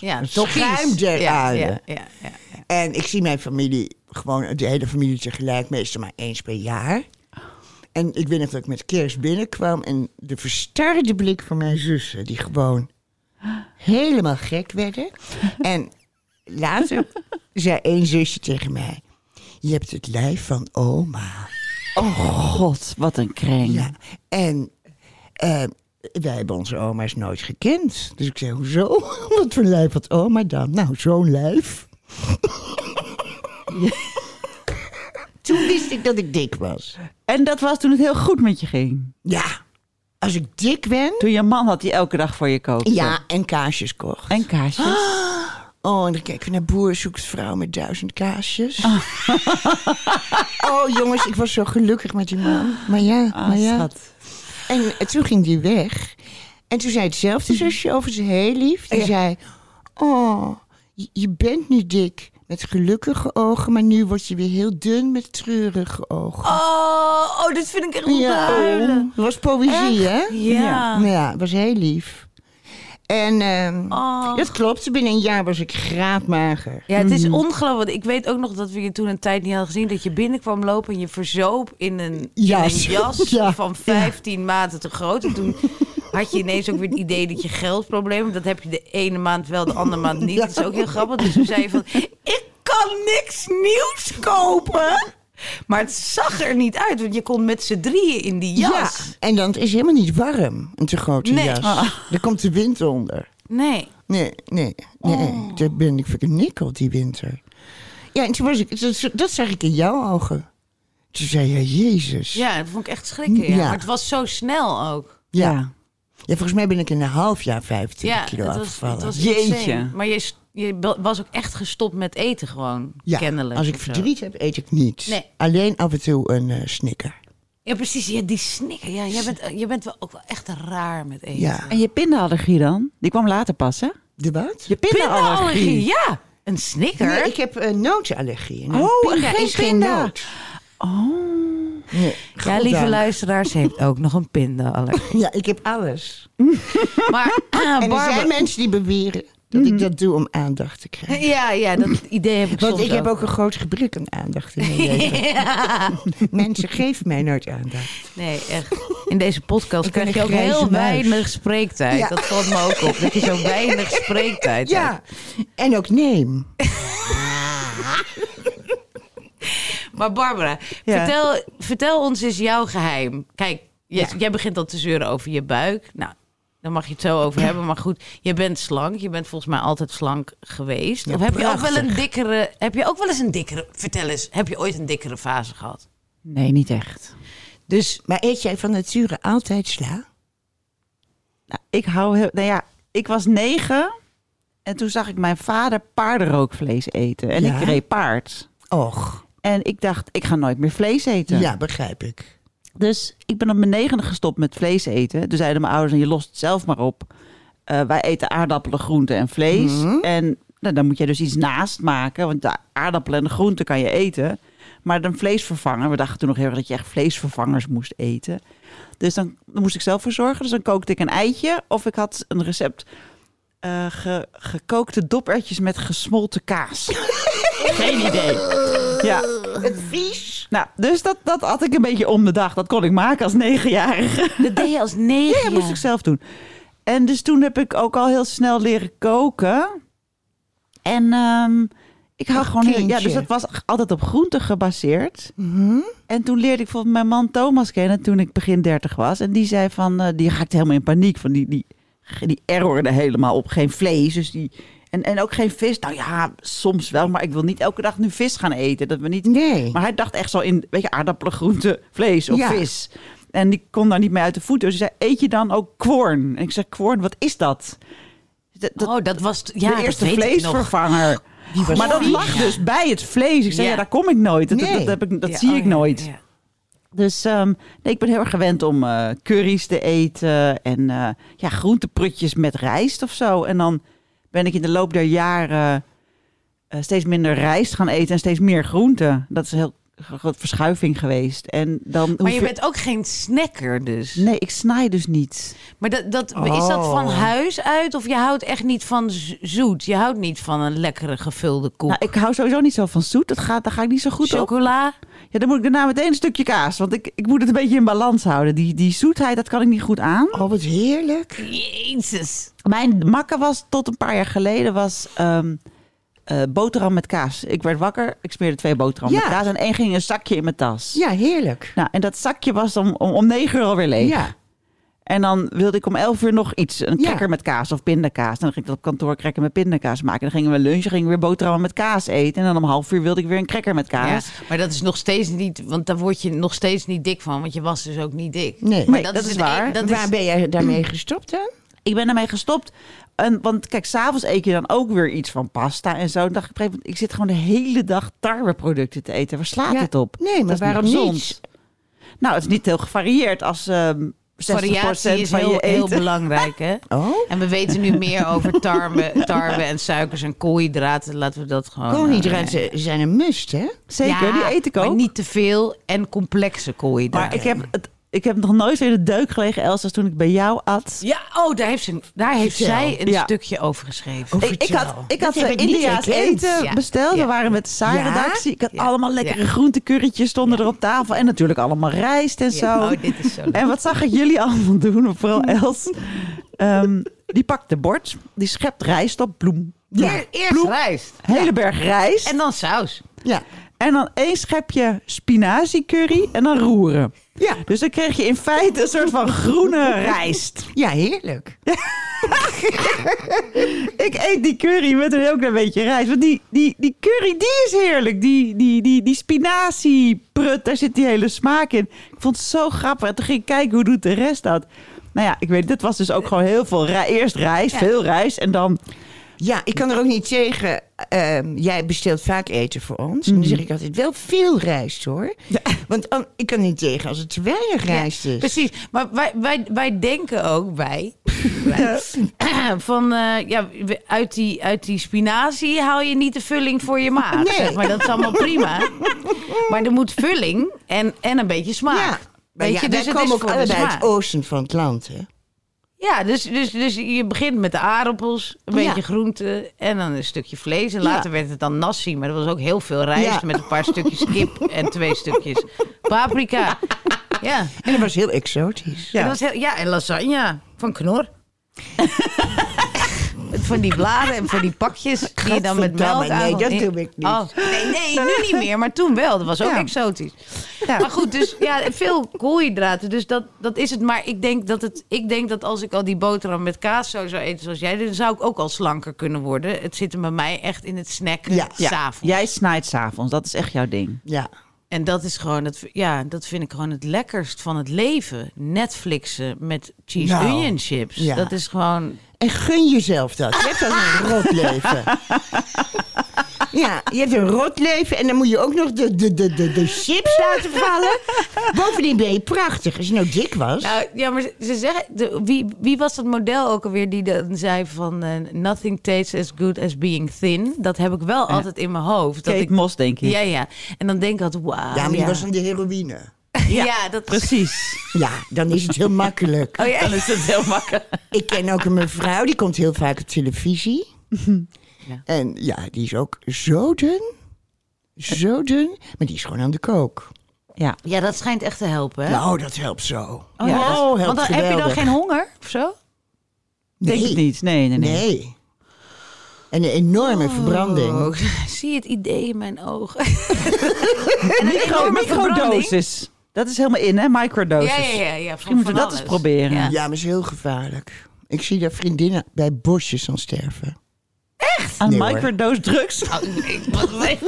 Ja, een toch schuim der ja, aarde. ja, ja. En ik zie mijn familie, gewoon de hele familie tegelijk, meestal maar eens per jaar. En ik weet nog dat ik met kerst binnenkwam en de verstarde blik van mijn zussen, die gewoon helemaal gek werden. En later zei één zusje tegen mij, je hebt het lijf van oma. Oh god, wat een kreng. Ja, en eh, wij hebben onze oma's nooit gekend. Dus ik zei, hoezo? Wat voor lijf had oma dan? Nou, zo'n lijf. Toen wist ik dat ik dik was. En dat was toen het heel goed met je ging. Ja, als ik dik ben... Toen je man had die elke dag voor je kookte. Ja, en kaasjes kocht. En kaasjes. Oh, en dan kijken we naar Boer zoekt vrouw met duizend kaasjes. oh, jongens, ik was zo gelukkig met die man. Maar ja, Ah, maar ja. schat. En toen ging die weg. En toen zei hetzelfde zusje over zijn heel lief. Die Ja. zei, oh, je, bent nu dik met gelukkige ogen... maar nu word je weer heel dun met treurige ogen. Oh, oh, dit vind ik echt huilen. dat was poëzie, hè? Ja. Maar ja, het was heel lief. En ehm, Oh. dat klopt, binnen een jaar was ik graadmager. Ja, het is ongelooflijk. Ik weet ook nog dat we je toen een tijd niet hadden gezien. Dat je binnenkwam lopen en je verzoop in een Jas. in een jas Ja. van 15 maten te groot. En toen had je ineens ook weer het idee dat je geldprobleem hebt. Dat heb je de ene maand wel, de andere maand niet. Ja. Dat is ook heel grappig. Dus toen zei je van, ik kan niks nieuws kopen. Maar het zag er niet uit, want je kon met z'n drieën in die jas. Ja, en dan het is helemaal niet warm, een te grote Nee. jas. Ah. Er komt de wind onder. Nee. Nee, nee, nee. Oh. Daar ben ik verknikkeld die winter. Ja, en toen was ik, dat, dat zag ik in jouw ogen. Toen zei je, Jezus. Ja, dat vond ik echt schrikken. Ja. Ja. Maar het was zo snel ook. Ja. Ja, volgens mij ben ik in een half jaar 25 Ja, kilo het was, afgevallen. het was Jeetje. insane. Maar je, je was ook echt gestopt met eten gewoon, ja, kennelijk. als ik zo. verdriet heb, eet ik niet. Nee. Alleen af en toe een eh, snicker. Ja, precies. Ja, die snikken. Ja, jij bent, je bent wel ook wel echt raar met eten. Ja. En je pindaallergie dan? Die kwam later pas, hè? De wat? Je Pindaallergie, pindaallergie. ja. Een snicker? Nee, ik heb een notenallergie. En een Oh, pinda geen is geen pinda. noot. Oh. Nee, ja, lieve luisteraars, heeft ook nog een pindaallergie. Ja, ik heb alles. Maar ah, En er Barbara- zijn mensen die beweren dat ik dat doe om aandacht te krijgen. Ja, ja, dat idee heb ik Want ik heb ook een groot gebrek aan aandacht in mijn leven. Ja. Mensen geven mij nooit aandacht. Nee, echt. In deze podcast Ik krijg je ook heel muis. weinig spreektijd. Ja. Dat valt me ook op. Dat je zo weinig spreektijd hebt. Ja, en ook neem. Maar Barbara, Ja. vertel, vertel ons eens jouw geheim. Kijk, jij, Ja. jij begint al te zeuren over je buik. Nou, daar mag je het zo over hebben. Maar goed, je bent slank. Je bent volgens mij altijd slank geweest. Ja, of heb je ook wel een dikkere... Heb je ook wel eens een dikkere... Vertel eens, heb je ooit een dikkere fase gehad? Nee, niet echt. Dus Maar eet jij van nature altijd sla? Nou, ik hou heel... Nou ja, ik was negen en toen zag ik mijn vader paardenrookvlees eten. En Ja? ik reed paard. Och, En ik dacht, ik ga nooit meer vlees eten. ja, begrijp ik. Dus ik ben op mijn negende gestopt met vlees eten. Toen zeiden mijn ouders, en je lost het zelf maar op. Eh, wij eten aardappelen, groenten en vlees. Mhm. En nou, dan moet je dus iets naast maken. Want de aardappelen en de groenten kan je eten. Maar dan vleesvervanger. We dachten toen nog heel erg dat je echt vleesvervangers moest eten. Dus dan, dan moest ik zelf voor zorgen. Dus dan kookte ik een eitje. Of ik had een recept eh, ge- gekookte dopertjes met gesmolten kaas. Geen idee. Ja, Het vies. nou, dus dat, dat had ik een beetje om de dag. Dat kon ik maken als negenjarige. dat deed je als negen Ja, dat moest ik zelf doen. En dus toen heb ik ook al heel snel leren koken. En ehm, ik hou gewoon heel... Ja, dus dat was altijd op groenten gebaseerd. Mhm. En toen leerde ik bijvoorbeeld mijn man Thomas kennen toen ik begin 30 was. En die zei van, eh, die raakte helemaal in paniek. Van die, die, die errorde helemaal op geen vlees. Dus die, en, en ook geen vis. Nou ja, soms wel. Maar ik wil niet elke dag nu vis gaan eten. Dat we niet Nee. maar hij dacht echt zo in, weet je, aardappelen, groenten, vlees of Ja. vis. En die kon daar niet mee uit de voeten. Dus hij zei, eet je dan ook kworn? En ik zei, kworn, wat is dat? Dat, dat- oh, dat was... Ja, de eerste vleesvervanger. Maar dat lag dus bij het vlees. Ik zei, Ja. ja, daar kom ik nooit. Dat, Nee. dat, heb ik, dat zie oh ik ja, nooit. Dus ehm, nee, ik ben heel erg gewend om eh curry's te eten. En eh ja, groenteprutjes met rijst of zo. En dan ben ik in de loop der jaren eh, steeds minder rijst gaan eten en steeds meer groenten. Dat is heel grote verschuiving geweest. En dan Maar je bent ook geen snacker dus. Nee, ik snij dus niet. Maar dat, dat, is dat van Oh. huis uit of je houdt echt niet van zoet? Je houdt niet van een lekkere gevulde koek? Nou, ik hou sowieso niet zo van zoet. Dat gaat, daar ga ik niet zo goed op. Chocola? Ja, dan moet ik daarna meteen een stukje kaas. Want ik, ik moet het een beetje in balans houden. Die, die zoetheid, dat kan ik niet goed aan. Oh, wat heerlijk. Jezus. Mijn makker was tot een paar jaar geleden was ehm, eh, boterham met kaas. Ik werd wakker, ik smeerde twee boterhammen Ja. met kaas. En één ging in een zakje in mijn tas. Ja, heerlijk. Nou, en dat zakje was om, om, om negen uur alweer leeg. Ja. En dan wilde ik om elf uur nog iets. Een Ja. cracker met kaas of pindakaas. En dan ging ik dat op kantoor cracker met pindakaas maken. Dan gingen we lunchen, gingen we weer boterhammen met kaas eten. En dan om half uur wilde ik weer een cracker met Ja, kaas. maar dat is nog steeds niet, want daar word je nog steeds niet dik van, want je was dus ook niet dik. Nee. Nee, dat is het waar. dat Waar is, ben jij daarmee gestopt dan? Ik ben ermee gestopt. En, want kijk, s'avonds eet je dan ook weer iets van pasta en zo. Dan dacht ik, op een gegeven moment, ik zit gewoon de hele dag tarweproducten te eten. Waar slaat Ja. het op? Nee, maar Dat is waarom niet? Nou, het is niet heel gevarieerd als ehm 60% variatie is van heel, je eten. heel belangrijk, hè? Oh, En we weten nu meer over tarwe, tarwe en suikers en koolhydraten. Laten we dat gewoon... koolhydraten zijn een must, hè? Zeker, Ja, die eet ik ook. Maar niet te veel en complexe koolhydraten. Maar ik heb, het, ik heb nog nooit weer de deuk gelegen, Els, als toen ik bij jou at. Ja, oh, daar heeft, ze, daar heeft Vertel. zij een Ja. stukje over geschreven. Ik, ik had, ik had Dat niet India's eten Ja. besteld. Ja. We waren met de saai-redactie. Ik had Ja. allemaal lekkere Ja. groentecurrytjes stonden er op tafel. En natuurlijk allemaal rijst en zo. Ja, oh, dit is zo leuk. En wat zag ik jullie allemaal doen, vooral Els? Ehm, Die pakt de bord, die schept rijst op, bloem. Eer- Eerst Bloem. rijst. Hele berg rijst. En dan saus. Ja. En dan één schepje spinazie curry en dan roeren. Ja. Dus dan kreeg je in feite een soort van groene rijst. ja, heerlijk. Ik eet die curry met een heel klein beetje rijst. Want die, die, die curry, die is heerlijk. Die, die, die, die spinazieprut, daar zit die hele smaak in. Ik vond het zo grappig. En toen ging ik kijken, hoe doet de rest dat? Nou ja, ik weet, dit was dus ook gewoon heel veel. rij- Eerst rijst, veel rijst. En dan, Ja, ik kan er ook niet tegen. Ehm, jij bestelt vaak eten voor ons. En dan zeg ik altijd wel veel rijst hoor. Want an- ik kan niet tegen als het te weinig rijst is. Precies. Maar wij, wij, wij denken ook, wij, wij, van eh, ja, uit die, uit die spinazie haal je niet de vulling voor je maag. Nee. Zeg maar dat is allemaal prima. Maar er moet vulling en, en een beetje smaak. Ja. Weet ja, je, dus wij komen ook voor de allebei uit het oosten van het land, hè? Ja, dus, dus, dus je begint met de aardappels, een Ja. beetje groente en dan een stukje vlees. En later werd het dan nasi, maar dat was ook heel veel rijst Ja. met een paar stukjes kip en twee stukjes paprika. Ja, En dat was heel exotisch. En dat was heel, ja, en lasagne van Knor. van die bladen en van die pakjes die je dan met melk Gadverdamme, nee, aan... dat doe ik niet. Oh, nee, nee, nu niet meer, maar toen wel. Dat was ook Ja. exotisch. Maar goed, dus ja, veel koolhydraten. Dus dat, dat is het. Maar ik denk dat, het, ik denk dat als ik al die boterham met kaas zo zou eten zoals jij... dan zou ik ook al slanker kunnen worden. Het zit er bij mij echt in het snacken Ja. ja, s'avonds. jij snijdt s'avonds. Dat is echt jouw ding. Ja. En dat is gewoon, het, ja, dat vind ik gewoon het lekkerst van het leven. Netflixen met cheese Nou, onion chips. ja. Dat is gewoon... En gun jezelf dat. Je hebt al een rot leven. Ja, je hebt een rot leven en dan moet je ook nog de, de, de, de, de chips laten vallen. Bovendien ben je prachtig. Als je nou dik was. Nou, ja, maar ze- ze zeggen... De, wie, wie was dat model ook alweer die dan zei van... eh, nothing tastes as good as being thin. Dat heb ik wel altijd in mijn hoofd. Dat Kate ik, Moss, denk ik. ja, ja. En dan denk ik altijd, wauw. ja, maar die was aan de heroïne. Ja, dat Precies. Ja, dan is het heel makkelijk. Oh ja. Dan is het heel makkelijk. Ik ken ook een mevrouw, die komt heel vaak op televisie. Ja. En ja, die is ook zo dun. Zo dun. Maar die is gewoon aan de kook. Ja. ja, dat schijnt echt te helpen, hè? Nou, dat helpt zo. Oh, ja, dat is- helpt Want dan heb je dan geen honger of zo? Denk Nee. ik niet. Nee, nee, nee. Nee. En een enorme verbranding. Oh, zie het idee in mijn ogen. Enorme microdosis. Dat is helemaal in, hè? Microdosis. Ja, ja, ja. ja Misschien moeten we dat eens proberen. Ja. Ja, maar het is heel gevaarlijk. Ik zie daar vriendinnen bij bosjes aan sterven. Aan Nee, microdose drugs. Oh, nee,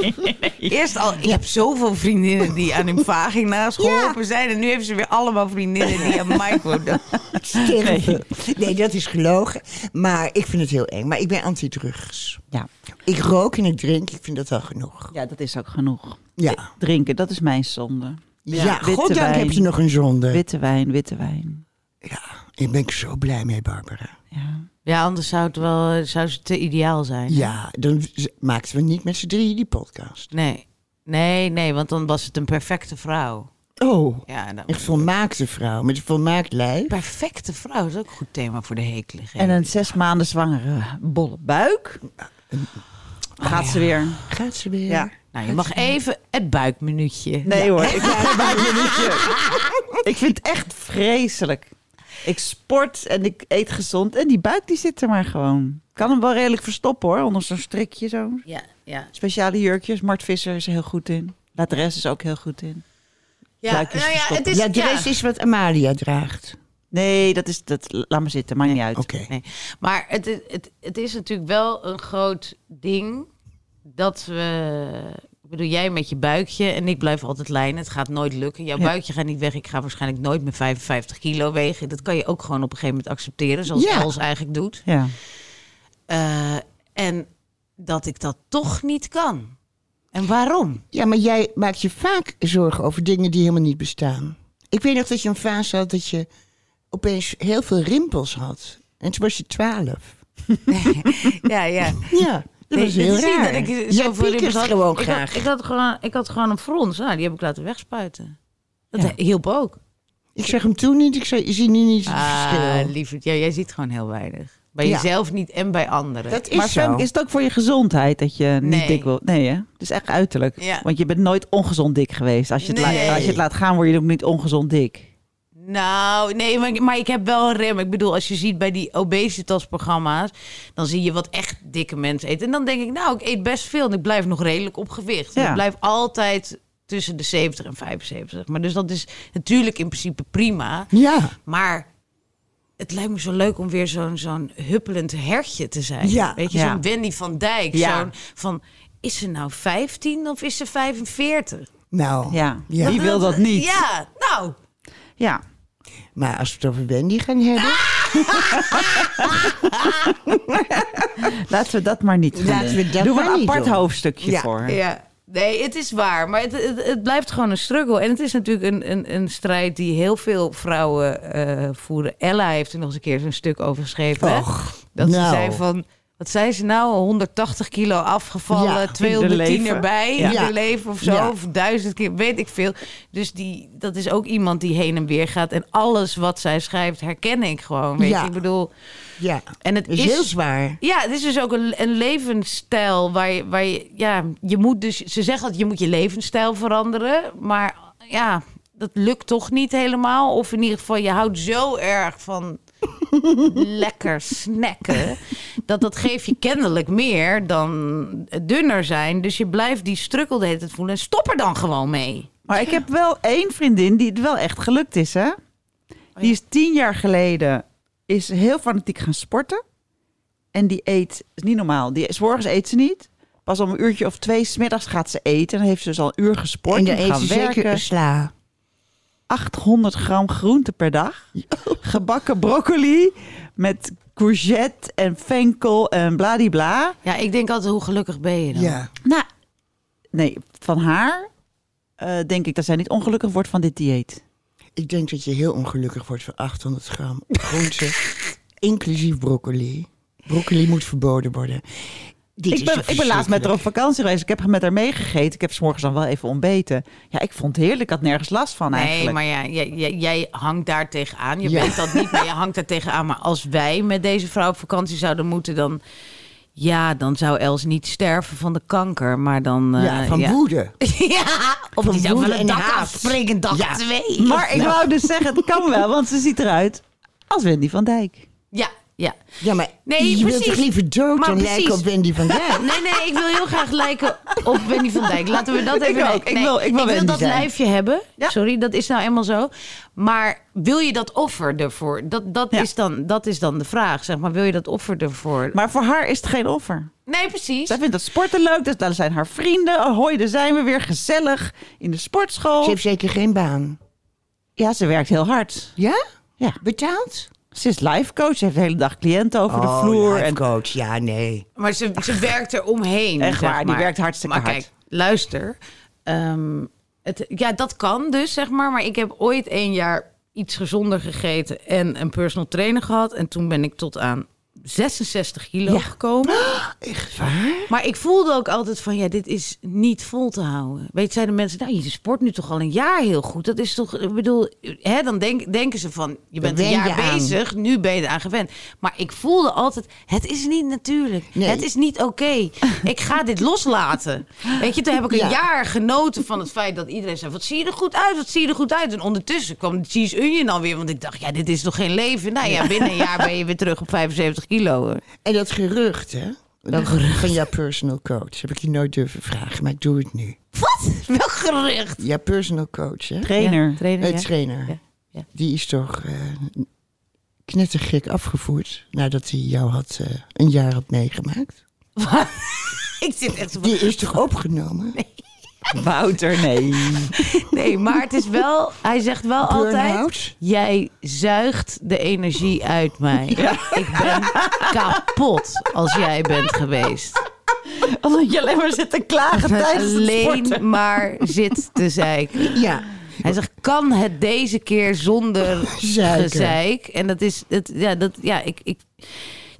Eerst al, ik heb zoveel vriendinnen die aan hun vagina's geholpen zijn. En nu hebben ze weer allemaal vriendinnen die aan micro Sterven. Nee. dat is gelogen. Maar ik vind het heel eng. Maar ik ben anti-drugs. Ja. Ik rook en ik drink. Ik vind dat wel genoeg. ja, dat is ook genoeg. Ja. Drinken, dat is mijn zonde. Ja, witte goddank heb je nog een zonde. Witte wijn, witte wijn. Ja, daar ben ik zo blij mee, Barbara. Ja. Ja, anders zou het wel zou het te ideaal zijn. Ja, dan maakten we niet met z'n drieën die podcast. Nee. Nee, nee, want dan was het een perfecte vrouw. Oh, Ja, echt volmaakte vrouw met een volmaakt lijf. perfecte vrouw is ook een goed thema voor de hekelige. En een zes maanden zwangere bolle buik. Gaat ze weer. Gaat ze weer? Ja. Nou, je mag even het buikminuutje. Nee hoor, ik krijg een buikminuutje. Ik vind het echt vreselijk. Ik sport en ik eet gezond. En die buik die zit er maar gewoon. Kan hem wel redelijk verstoppen hoor, onder zo'n strikje zo. Ja, ja. Speciale jurkjes. Mart Visser is er heel goed in. La Dresse is ook heel goed in. Ja, Buikjes nou ja, het is, Ja, de rest is wat Amalia draagt. Nee, dat is, dat, laat maar zitten, maakt niet uit. Oké. Nee. Maar het, het, het is natuurlijk wel een groot ding dat we. Ik bedoel, jij met je buikje en ik blijf altijd lijnen. Het gaat nooit lukken. Jouw Ja. buikje gaat niet weg. Ik ga waarschijnlijk nooit meer 55 kilo wegen. Dat kan je ook gewoon op een gegeven moment accepteren, zoals Ja. Els eigenlijk doet. Ja. Eh, en dat ik dat toch niet kan. En waarom? Ja, maar jij maakt je vaak zorgen over dingen die helemaal niet bestaan. Ik weet nog dat je een fase had dat je opeens heel veel rimpels had. En toen was je twaalf. Ja, ja. Ja, dat was heel is raar. dat ik piekert had. gewoon ik graag. Had, ik, had gewoon, ik had gewoon een frons. Nou, die heb ik laten wegspuiten. Dat Ja. hielp ook. Ik zeg hem toen niet, ik zei, je ziet nu niet het Ah, verschil. lieverd. Ja, jij ziet gewoon heel weinig. Bij Ja. jezelf niet en bij anderen. Dat is Maar zo. Is het ook voor je gezondheid dat je niet dik wil? Nee hè? Het is echt uiterlijk. Ja. Want je bent nooit ongezond dik geweest. Als je, het Nee. laat, als je het laat gaan, word je ook niet ongezond dik. Nou, nee, maar, maar ik heb wel een rem. Ik bedoel, als je ziet bij die obesitas-programma's... dan zie je wat echt dikke mensen eten. En dan denk ik, nou, ik eet best veel... en ik blijf nog redelijk op gewicht. Ja. Ik blijf altijd tussen de 70 en 75. Maar dus dat is natuurlijk in principe prima. Ja. Maar het lijkt me zo leuk om weer zo'n zo'n huppelend hertje te zijn. Ja. Weet je, Ja. zo'n Wendy van Dijk. Ja. Zo'n van, is ze nou 15 of is ze 45? Nou, Ja, Ja. wie wil dat niet? Ja, nou... Ja. Maar als we het over Wendy gaan hebben... Laten we dat maar niet Laten doen. we dat Doen we maar een apart doen. hoofdstukje Ja. voor. Ja, nee, het is waar. Maar het, het, het blijft gewoon een struggle. En het is natuurlijk een, een, een strijd die heel veel vrouwen eh, voeren. Ella heeft er nog eens een keer zo'n stuk over geschreven. Och, Dat ze nou. zei van... Wat zei ze nou? 180 kilo afgevallen, Ja, 210 leven. erbij Ja. in de leven of zo. Of duizend keer, weet ik veel. Dus die, dat is ook iemand die heen en weer gaat. En alles wat zij schrijft herken ik gewoon. Weet Ja. je? Ik bedoel... Ja, En het is, is, heel zwaar. ja, het is dus ook een, een levensstijl waar je, waar je, ja, je moet dus, ze zeggen dat je moet je levensstijl veranderen, maar ja, dat lukt toch niet helemaal. Of in ieder geval, je houdt zo erg van lekker snacken, dat dat geeft je kennelijk meer dan dunner zijn. Dus je blijft die strukkel de hele tijd voelen en stop er dan gewoon mee. Maar ik heb wel één vriendin die het wel echt gelukt is, hè? Die is tien jaar geleden is heel fanatiek gaan sporten. En die eet, is niet normaal. Die, 's morgens eet ze niet. Pas om een uurtje of twee smiddags gaat ze eten. Dan heeft ze dus al een uur gesport. en dan en eet ze zeker sla. 800 gram groente per dag. Gebakken broccoli met courgette en venkel en bladibla. Ja, ik denk altijd, hoe gelukkig ben je dan? Ja. Nou, nee, van haar eh, denk ik dat zij niet ongelukkig wordt van dit dieet. Ik denk dat je heel ongelukkig wordt voor 800 gram groente, inclusief broccoli. Broccoli moet verboden worden. Dit Ik ben, ik ben laatst met haar op vakantie geweest. Ik heb met haar meegegeten. Ik heb 's morgens dan wel even ontbeten. Ja, ik vond het heerlijk. Ik had nergens last van Nee, eigenlijk. maar ja, jij, jij, jij hangt daar tegenaan. Je Ja. bent dat niet, maar je hangt daar tegenaan. Maar als wij met deze vrouw op vakantie zouden moeten, dan... Ja, dan zou Els niet sterven van de kanker, maar dan... eh, Ja, van ja. woede. ja, of Van die zou van een dak haat. afspringen, dag Ja. twee. Maar ik wou dus zeggen, het kan wel. Want ze ziet eruit als Wendy van Dijk. Ja, ja. Ja, maar Nee, je wilt precies. toch liever dood Maar dan precies. lijken op Wendy van Dijk? Nee, nee, ik wil heel graag lijken op Wendy van Dijk. Laten we dat Ik even... ook. Ik wil- ik wil Wendy dat zijn. lijfje hebben. Ja. Sorry, dat is nou eenmaal zo. Maar wil je dat offer ervoor? Dat, dat, Ja. is, dan, dat is dan de vraag, zeg maar. Wil je dat offer ervoor? Maar voor haar is het geen offer. Nee, precies. Zij vindt het sporten leuk. Dus daar zijn haar vrienden. Oh, hoi, daar zijn we weer gezellig in de sportschool. Ze heeft zeker geen baan. Ja, ze werkt heel hard. Ja? Ja. Betaald? Ze is life coach. Ze heeft de hele dag cliënten over de Oh, vloer. life En coach. Ja, nee. Maar ze, ze werkt er omheen. Echt zeg waar, die maar. werkt hartstikke maar hard. kijk, luister. Ehm, het, ja, dat kan dus, zeg maar. Maar ik heb ooit één jaar iets gezonder gegeten en een personal trainer gehad. En toen ben ik tot aan 66 kilo gekomen. Echt waar? Maar ik voelde ook altijd van, ja, dit is niet vol te houden. Weet zeiden mensen, nou, je sport nu toch al een jaar heel goed. Dat is toch, ik bedoel, hè, dan denk, denken ze van, je bent een jaar aan. bezig, nu ben je eraan gewend. Maar ik voelde altijd, het is niet natuurlijk. Nee. Het is niet oké. ik ga dit loslaten. Weet je, toen heb ik een Ja. jaar genoten van het feit dat iedereen zei, wat zie je er goed uit, wat zie je er goed uit. En ondertussen kwam de cheese onion alweer, want ik dacht, ja, dit is toch geen leven. Nou ja, binnen een jaar ben je weer terug op 75 kilo. hoor. En dat gerucht, hè? Welk gerucht? Van jouw personal coach. Heb ik je nooit durven vragen, maar ik doe het nu. Wat? Wel gerucht. Jouw personal coach, hè? trainer. Ja, trainer, Nee, ja. trainer. Ja, ja. Die is toch eh knettergek afgevoerd nadat hij jou had, eh, een jaar had meegemaakt. Ik zit echt. Die is toch opgenomen? Wouter, nee. Nee, maar het is wel... Hij zegt wel altijd... Jij zuigt de energie uit mij. Ik ben kapot als jij bent geweest. Omdat je alleen maar zit te klagen tijdens het sporten. Alleen maar zit te zeiken. Ja. Hij zegt, kan het deze keer zonder Zeiken. gezeik? En dat is... Het, ja, dat, ja, ik... ik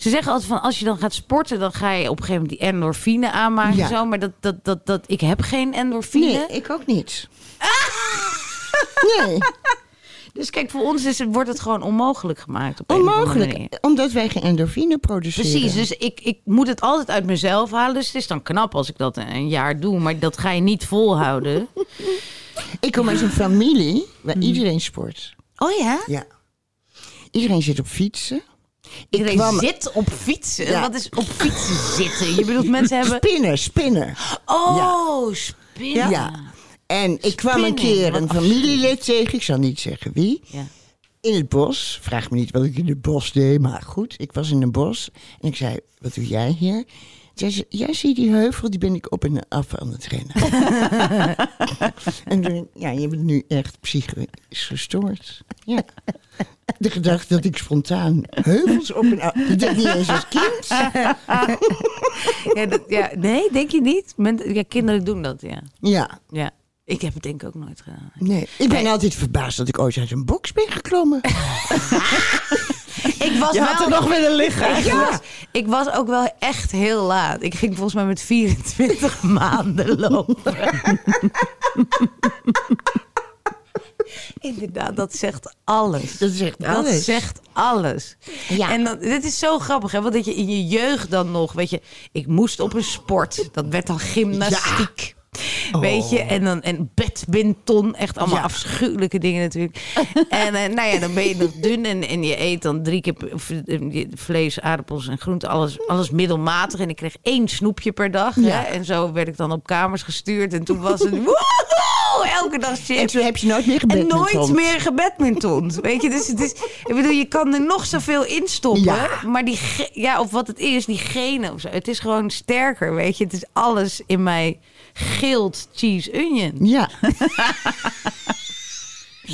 ze zeggen altijd van als je dan gaat sporten, dan ga je op een gegeven moment die endorfine aanmaken. Ja. Zo, maar dat, dat, dat, dat, ik heb geen endorfine. Nee, ik ook niet. Nee, Dus kijk, voor ons is het, wordt het gewoon onmogelijk gemaakt. Op onmogelijk. Omdat wij geen endorfine produceren. Precies, dus ik, ik moet het altijd uit mezelf halen. Dus het is dan knap als ik dat een jaar doe. Maar dat ga je niet volhouden. Ik kom uit een familie waar Mhm. iedereen sport. Oh ja? Ja. Iedereen zit op fietsen. Ik Iedereen kwam- zit op fietsen. Ja. Wat is op fietsen zitten? Je bedoelt mensen hebben... Spinnen, spinnen. Oh, spinnen. Ja. En ik kwam een keer een familielid tegen, ik zal niet zeggen wie, Ja. in het bos. Vraag me niet wat ik in het bos deed, maar goed, ik was in het bos. En ik zei, wat doe jij hier? Zei ze, ja, zie je die heuvel, die ben ik op en af aan het rennen. en toen, ja, je bent nu echt psychisch gestoord. Ja. De gedachte dat ik spontaan heuvels op en af... Ik deed niet eens als kind. Ja, dat, ja, nee, denk je niet? Men, ja, kinderen doen dat, ja. Ja, ja. Ik heb het denk ik ook nooit gedaan. nee. Ik ben Nee. altijd verbaasd dat ik ooit uit een box ben geklommen. Ik was Je had wel... er nog willen liggen. Was, ik was ook wel echt heel laat. Ik ging volgens mij met 24 maanden lopen. Inderdaad, dat zegt alles. Dat zegt Dat alles. zegt alles. Ja. En dan, dit is zo grappig, hè? Want dat je in je jeugd dan nog, weet je, ik moest op een sport. Dat werd dan gymnastiek. Weet je, en dan en badminton, echt allemaal Ja. afschuwelijke dingen natuurlijk. en eh, nou ja, dan ben je nog dun en, en je eet dan drie keer eh, vlees, aardappels en groenten, alles, alles middelmatig. En ik kreeg één snoepje per dag. Ja. Hè? En zo werd ik dan op kamers gestuurd. En toen was het woehoe, elke dag En chips. toen heb je nooit meer En gebed nooit meer gebadminton. Weet je, dus het is, ik bedoel, je kan er nog zoveel in stoppen. Ja. Maar die, ja, of wat het is, die genen of zo. Het is gewoon sterker, weet je. Het is alles in mij gilt cheese onion. Ja.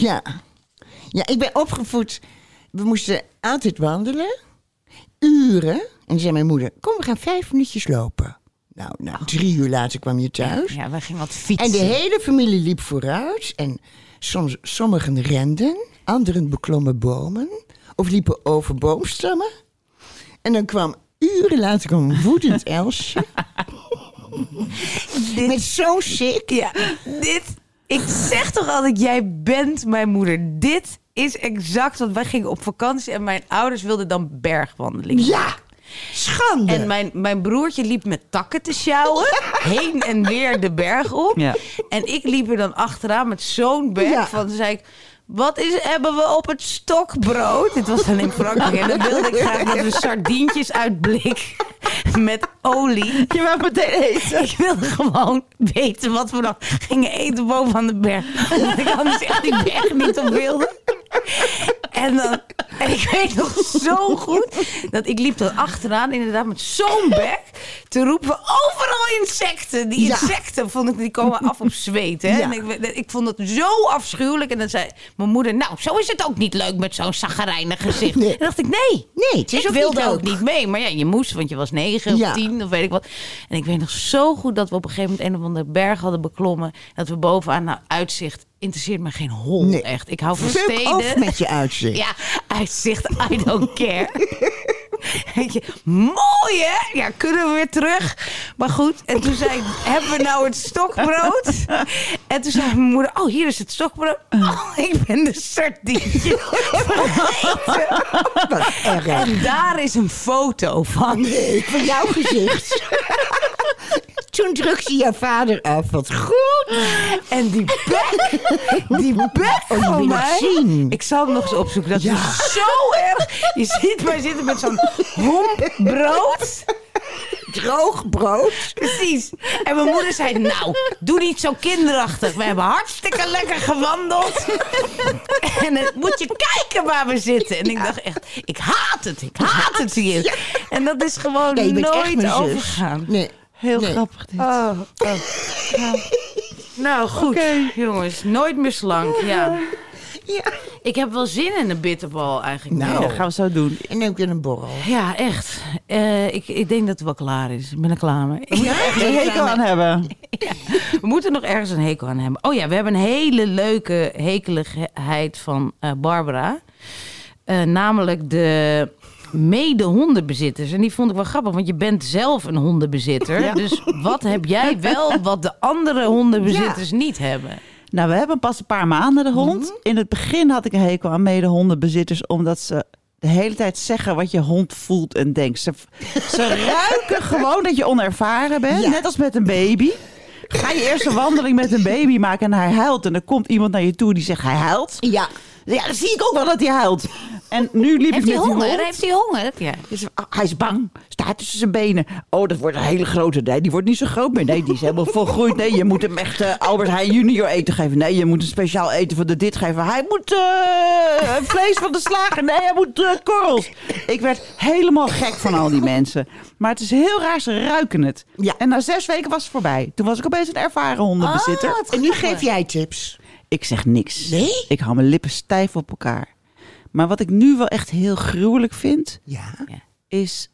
ja. Ja, ik ben opgevoed. We moesten altijd wandelen. Uren. En dan zei mijn moeder, kom we gaan vijf minuutjes lopen. Nou, nou drie uur later kwam je thuis. Ja, wij gingen wat fietsen. En de hele familie liep vooruit. En soms, sommigen renden, anderen beklommen bomen. Of liepen over boomstammen. En dan kwam uren later kwam een woedend Elsje. Met zo'n sik. Ja, dit... Ik zeg toch altijd, jij bent mijn moeder. Dit is exact wat wij gingen op vakantie en mijn ouders wilden dan bergwandeling. Ja, schande. En mijn, mijn broertje liep met takken te sjouwen. heen en weer de berg op. Ja. En ik liep er dan achteraan met zo'n bek. Ja. Van, toen zei ik... Wat is, hebben we op het stokbrood? Dit was dan in Frankrijk. En dan wilde ik graag dat we sardientjes uit blik met olie. Je wou meteen eten. Ik wilde gewoon weten wat we dan gingen eten bovenaan de berg. Omdat ik anders echt die berg niet op wilde. En, dan, en ik weet nog zo goed dat ik liep dan achteraan inderdaad met zo'n bek te roepen overal insecten. Die Ja. insecten vond ik, die komen af op zweet. Hè? Ja. En ik, ik vond het zo afschuwelijk. En dan zei mijn moeder, nou zo is het ook niet leuk met zo'n zaggerijnig gezicht. Nee. En dacht ik, nee, Nee, het is ik ook wilde niet ook niet mee. Maar ja, je moest, want je was negen of tien of weet ik wat. En ik weet nog zo goed dat we op een gegeven moment een of andere berg hadden beklommen. Dat we bovenaan, nou, uitzicht interesseert me geen hol Nee. echt. Ik hou van Fuck steden. af met je uitzicht. Ja, uitzicht, I don't care. Je, mooi hè? Ja, kunnen we weer terug? Maar goed, en toen zei ik, hebben we nou het stokbrood? En toen zei mijn moeder, oh, hier is het stokbrood. Oh, ik ben de sardientje. En daar is een foto van. Nee, van jouw gezicht. Toen drukte je vader af. Wat goed. En die bek, die bek Oh, van mij. zien. Ik zal hem nog eens opzoeken. Dat Ja. is zo erg. Je ziet mij zitten met zo'n homp brood. Droog brood. Precies. En mijn moeder zei, nou, doe niet zo kinderachtig. We hebben hartstikke lekker gewandeld. En moet je kijken waar we zitten. En ik dacht echt, ik haat het. Ik haat het hier. En dat is gewoon Nee, je nooit overgegaan. Nee. Heel Nee. grappig dit. Oh, oh. Nou, nou, goed, jongens. Nooit meer slank, ja. Ja. Ik heb wel zin in een bitterbal eigenlijk. Nou. Dat gaan we zo doen. En ook in een borrel. Ja, echt. Eh, ik, ik denk dat het wel klaar is. Ik ben er klaar mee. Echt een hekel aan hebben. We moeten nog ergens een hekel aan hebben. Oh ja, we hebben een hele leuke hekeligheid van eh, Barbara. Eh, namelijk de mede-hondenbezitters. En die vond ik wel grappig, want je bent zelf een hondenbezitter. Ja. Dus wat heb jij wel wat de andere hondenbezitters niet hebben? Nou, we hebben pas een paar maanden de hond. Mhm. In het begin had ik een hekel aan mede-hondenbezitters, omdat ze de hele tijd zeggen wat je hond voelt en denkt. Ze, ze ruiken gewoon dat je onervaren bent, Ja. net als met een baby. Ga je eerst een wandeling met een baby maken en hij huilt en er komt iemand naar je toe die zegt hij huilt. Ja. Ja, dan zie ik ook wel dat hij huilt. En nu liep Heeft ik hij met honger? Heeft hij honger? Ja. Dus, ah, hij is bang. Staat tussen zijn benen. Oh, dat wordt een hele grote. Nee, die wordt niet zo groot meer. Nee, die is helemaal volgroeid. Nee, je moet hem echt eh, Albert Heijn junior eten geven. Nee, je moet een speciaal eten van de dit geven. Hij moet eh, vlees van de slager. Nee, hij moet eh, korrels. Ik werd helemaal gek van al die mensen. Maar het is heel raar, ze ruiken het. Ja. En na zes weken was het voorbij. Toen was ik opeens een ervaren hondenbezitter. Ah, En nu geef jij tips. Ik zeg niks. Nee? Ik hou mijn lippen stijf op elkaar. Maar wat ik nu wel echt heel gruwelijk vind, Ja. is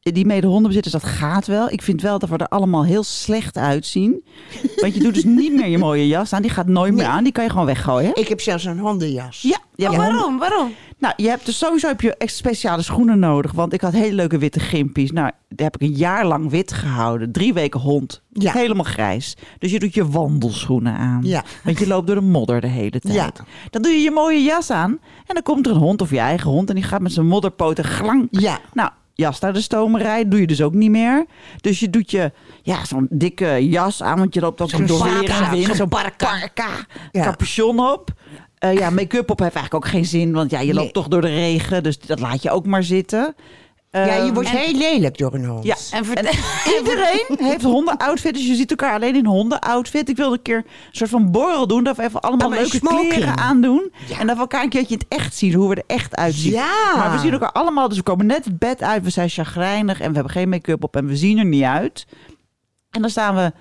die medehondenbezitters, dat gaat wel. Ik vind wel dat we er allemaal heel slecht uitzien. Want je doet dus niet meer je mooie jas aan. Die gaat nooit meer Nee. aan. Die kan je gewoon weggooien. Ik heb zelfs een hondenjas. Ja, ja, Oh, waarom? Waarom? Nou, je hebt dus sowieso heb je echt speciale schoenen nodig. Want ik had hele leuke witte gimpies. Nou, die heb ik een jaar lang wit gehouden. Drie weken hond. Ja. Helemaal grijs. Dus je doet je wandelschoenen aan. Ja. Want je loopt door de modder de hele tijd. Ja. Dan doe je je mooie jas aan. En dan komt er een hond of je eigen hond. En die gaat met zijn modderpoten glang. Ja. Nou, jas naar de stomerij doe je dus ook niet meer. Dus je doet je, ja, zo'n dikke jas aan. Want je loopt ook Zo'n door weer parka, en wind. zo'n parka. Capuchon op. Eh, ja, make-up op heeft eigenlijk ook geen zin. Want ja, je loopt Nee. toch door de regen. Dus dat laat je ook maar zitten. Ja, je Ehm, wordt heel lelijk door een hond. ja, En. Iedereen heeft hondenoutfit, dus je ziet elkaar alleen in hondenoutfit. Ik wilde een keer een soort van borrel doen, dat we even allemaal leuke smoking. kleren aandoen. Ja. En dat we elkaar een keertje in het echt zien, hoe we er echt uitzien. Ja. Maar we zien elkaar allemaal, dus we komen net het bed uit, we zijn chagrijnig en we hebben geen make-up op en we zien er niet uit. En dan staan we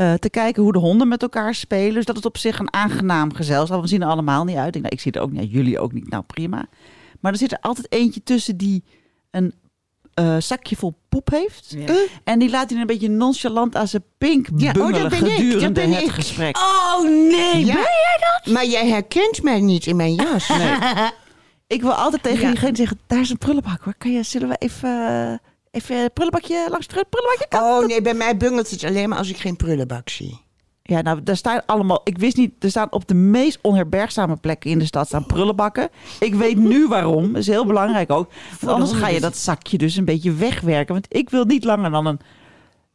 eh, te kijken hoe de honden met elkaar spelen. Dus dat is op zich een aangenaam gezelschap. We zien er allemaal niet uit. Ik, nou, ik zie er ook niet uit, jullie ook niet. Nou, prima. Maar er zit er altijd eentje tussen die een eh, zakje vol poep heeft. Ja. En die laat hij een beetje nonchalant aan zijn pink Ja, oh, dat bungelen ben ik, dat gedurende ben het ik. gesprek. Oh nee, Ja. ben jij dat? Maar jij herkent mij niet in mijn jas. Ik wil altijd tegen Ja. diegene zeggen, daar is een prullenbak hoor. Kan je, zullen we even, eh, even een prullenbakje langs het prullenbakje? Kan Oh nee, bij mij bungelt het alleen maar als ik geen prullenbak zie. Ja, nou, daar staan allemaal. Ik wist niet, er staan op de meest onherbergzame plekken in de stad staan prullenbakken. Ik weet nu waarom. Dat is heel belangrijk ook. Want anders ga je dat zakje dus een beetje wegwerken. Want ik wil niet langer dan een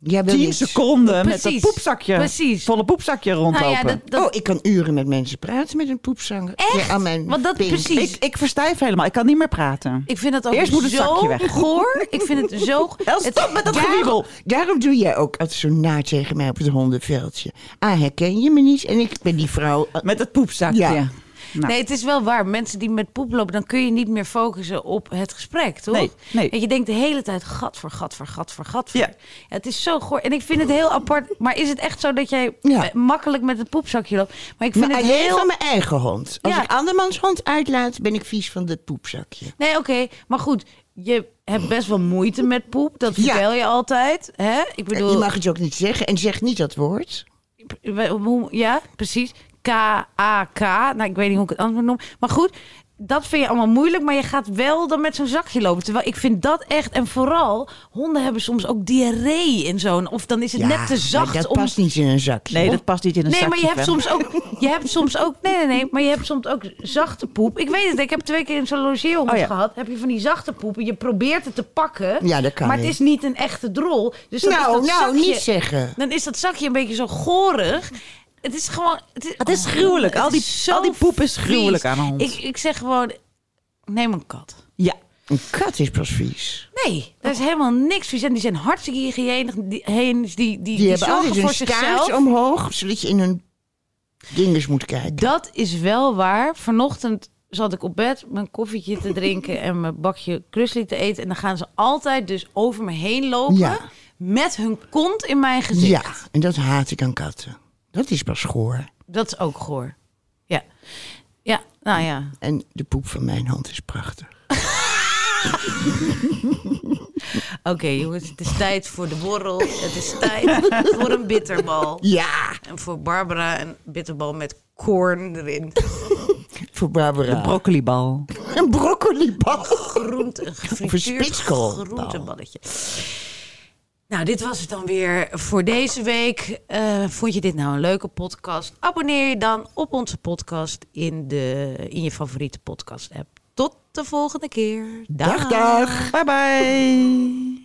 Jij wil 10 niet- seconden met dat poepzakje. Precies. Volle poepzakje rondlopen. Nou ja, dat, dat, Oh, ik kan uren met mensen praten met een poepzanger. Echt? Ja, aan mijn Want dat pink. precies. ik, ik verstijf helemaal. Ik kan niet meer praten. ik vind dat ook Eerst moet het zo zakje weg. goor. Ik vind het zo... El, het- stop met dat Daarom, gewiebel. daarom doe jij ook altijd zo na tegen mij op het hondenveldje. Ah, herken je me niet? En ik ben die vrouw. eh, Met het poepzakje. Ja. Nou. Nee, het is wel waar. Mensen die met poep lopen, dan kun je niet meer focussen op het gesprek, toch? Nee, nee. En je denkt de hele tijd, gat voor gat voor gat voor gat voor. Ja. Ja, het is zo goor. En ik vind het heel apart. Maar is het echt zo dat jij Ja. eh, makkelijk met het poepzakje loopt? Maar ik vind Maar het heel... van mijn eigen hond. Als Ja. ik andermans hond uitlaat, ben ik vies van het poepzakje. Nee, oké. Maar goed, je hebt best wel moeite met poep. Dat vertel je altijd. Hè? Ik bedoel... Je mag het ook niet zeggen en zeg niet dat woord. Ja, precies. K-A-K. Nou, ik weet niet hoe ik het anders moet noemen. Maar goed, dat vind je allemaal moeilijk. Maar je gaat wel dan met zo'n zakje lopen. Terwijl ik vind dat echt... En vooral, honden hebben soms ook diarree in zo'n... Of dan is het net te zacht dat om... past niet in een zakje. Nee, dat past niet in een Nee, zakje. maar je hebt soms ook... Je hebt soms ook... Nee, nee, nee. Maar je hebt soms ook zachte poep. Ik weet het. Ik heb twee keer in zo'n logeerhond Oh ja. gehad. Heb je van die zachte poep. en Je probeert het te pakken. Ja, dat kan Maar het is niet een echte drol. Dus dan is Nou, dat nou, zakje- niet zeggen. dan is dat zakje een beetje zo gorig. Het is gewoon... Het is, Het is gruwelijk. Het Al die- is al die poep is gruwelijk vies. aan een hond. Ik, ik zeg gewoon, neem een kat. Ja. Een kat is pas vies. Nee, daar is helemaal niks vies. En die zijn hartstikke hygiënisch. Die, heen- die, die, die, Die, hebben altijd zichzelf. staart omhoog, zodat je in hun dinges moet kijken. Dat is wel waar. Vanochtend zat ik op bed mijn koffietje te drinken en mijn bakje krusli te eten. En dan gaan ze altijd dus over me heen lopen. Ja. Met hun kont in mijn gezicht. Ja, en dat haat ik aan katten. Dat is pas goor. Dat is ook goor. Ja. Ja, nou ja. En de poep van mijn hand is prachtig. Oké jongens, het is tijd voor de borrel. Het is tijd voor een bitterbal. Ja, En voor Barbara een bitterbal met koorn erin. voor Barbara. De broccolibal. een broccolibal. Groente, een gefrituurd groenteballetje. Nou, dit was het dan weer voor deze week. Eh, vond je dit nou een leuke podcast? Abonneer je dan op onze podcast in, de, in je favoriete podcast app. Tot de volgende keer. Dag, dag. Bye bye.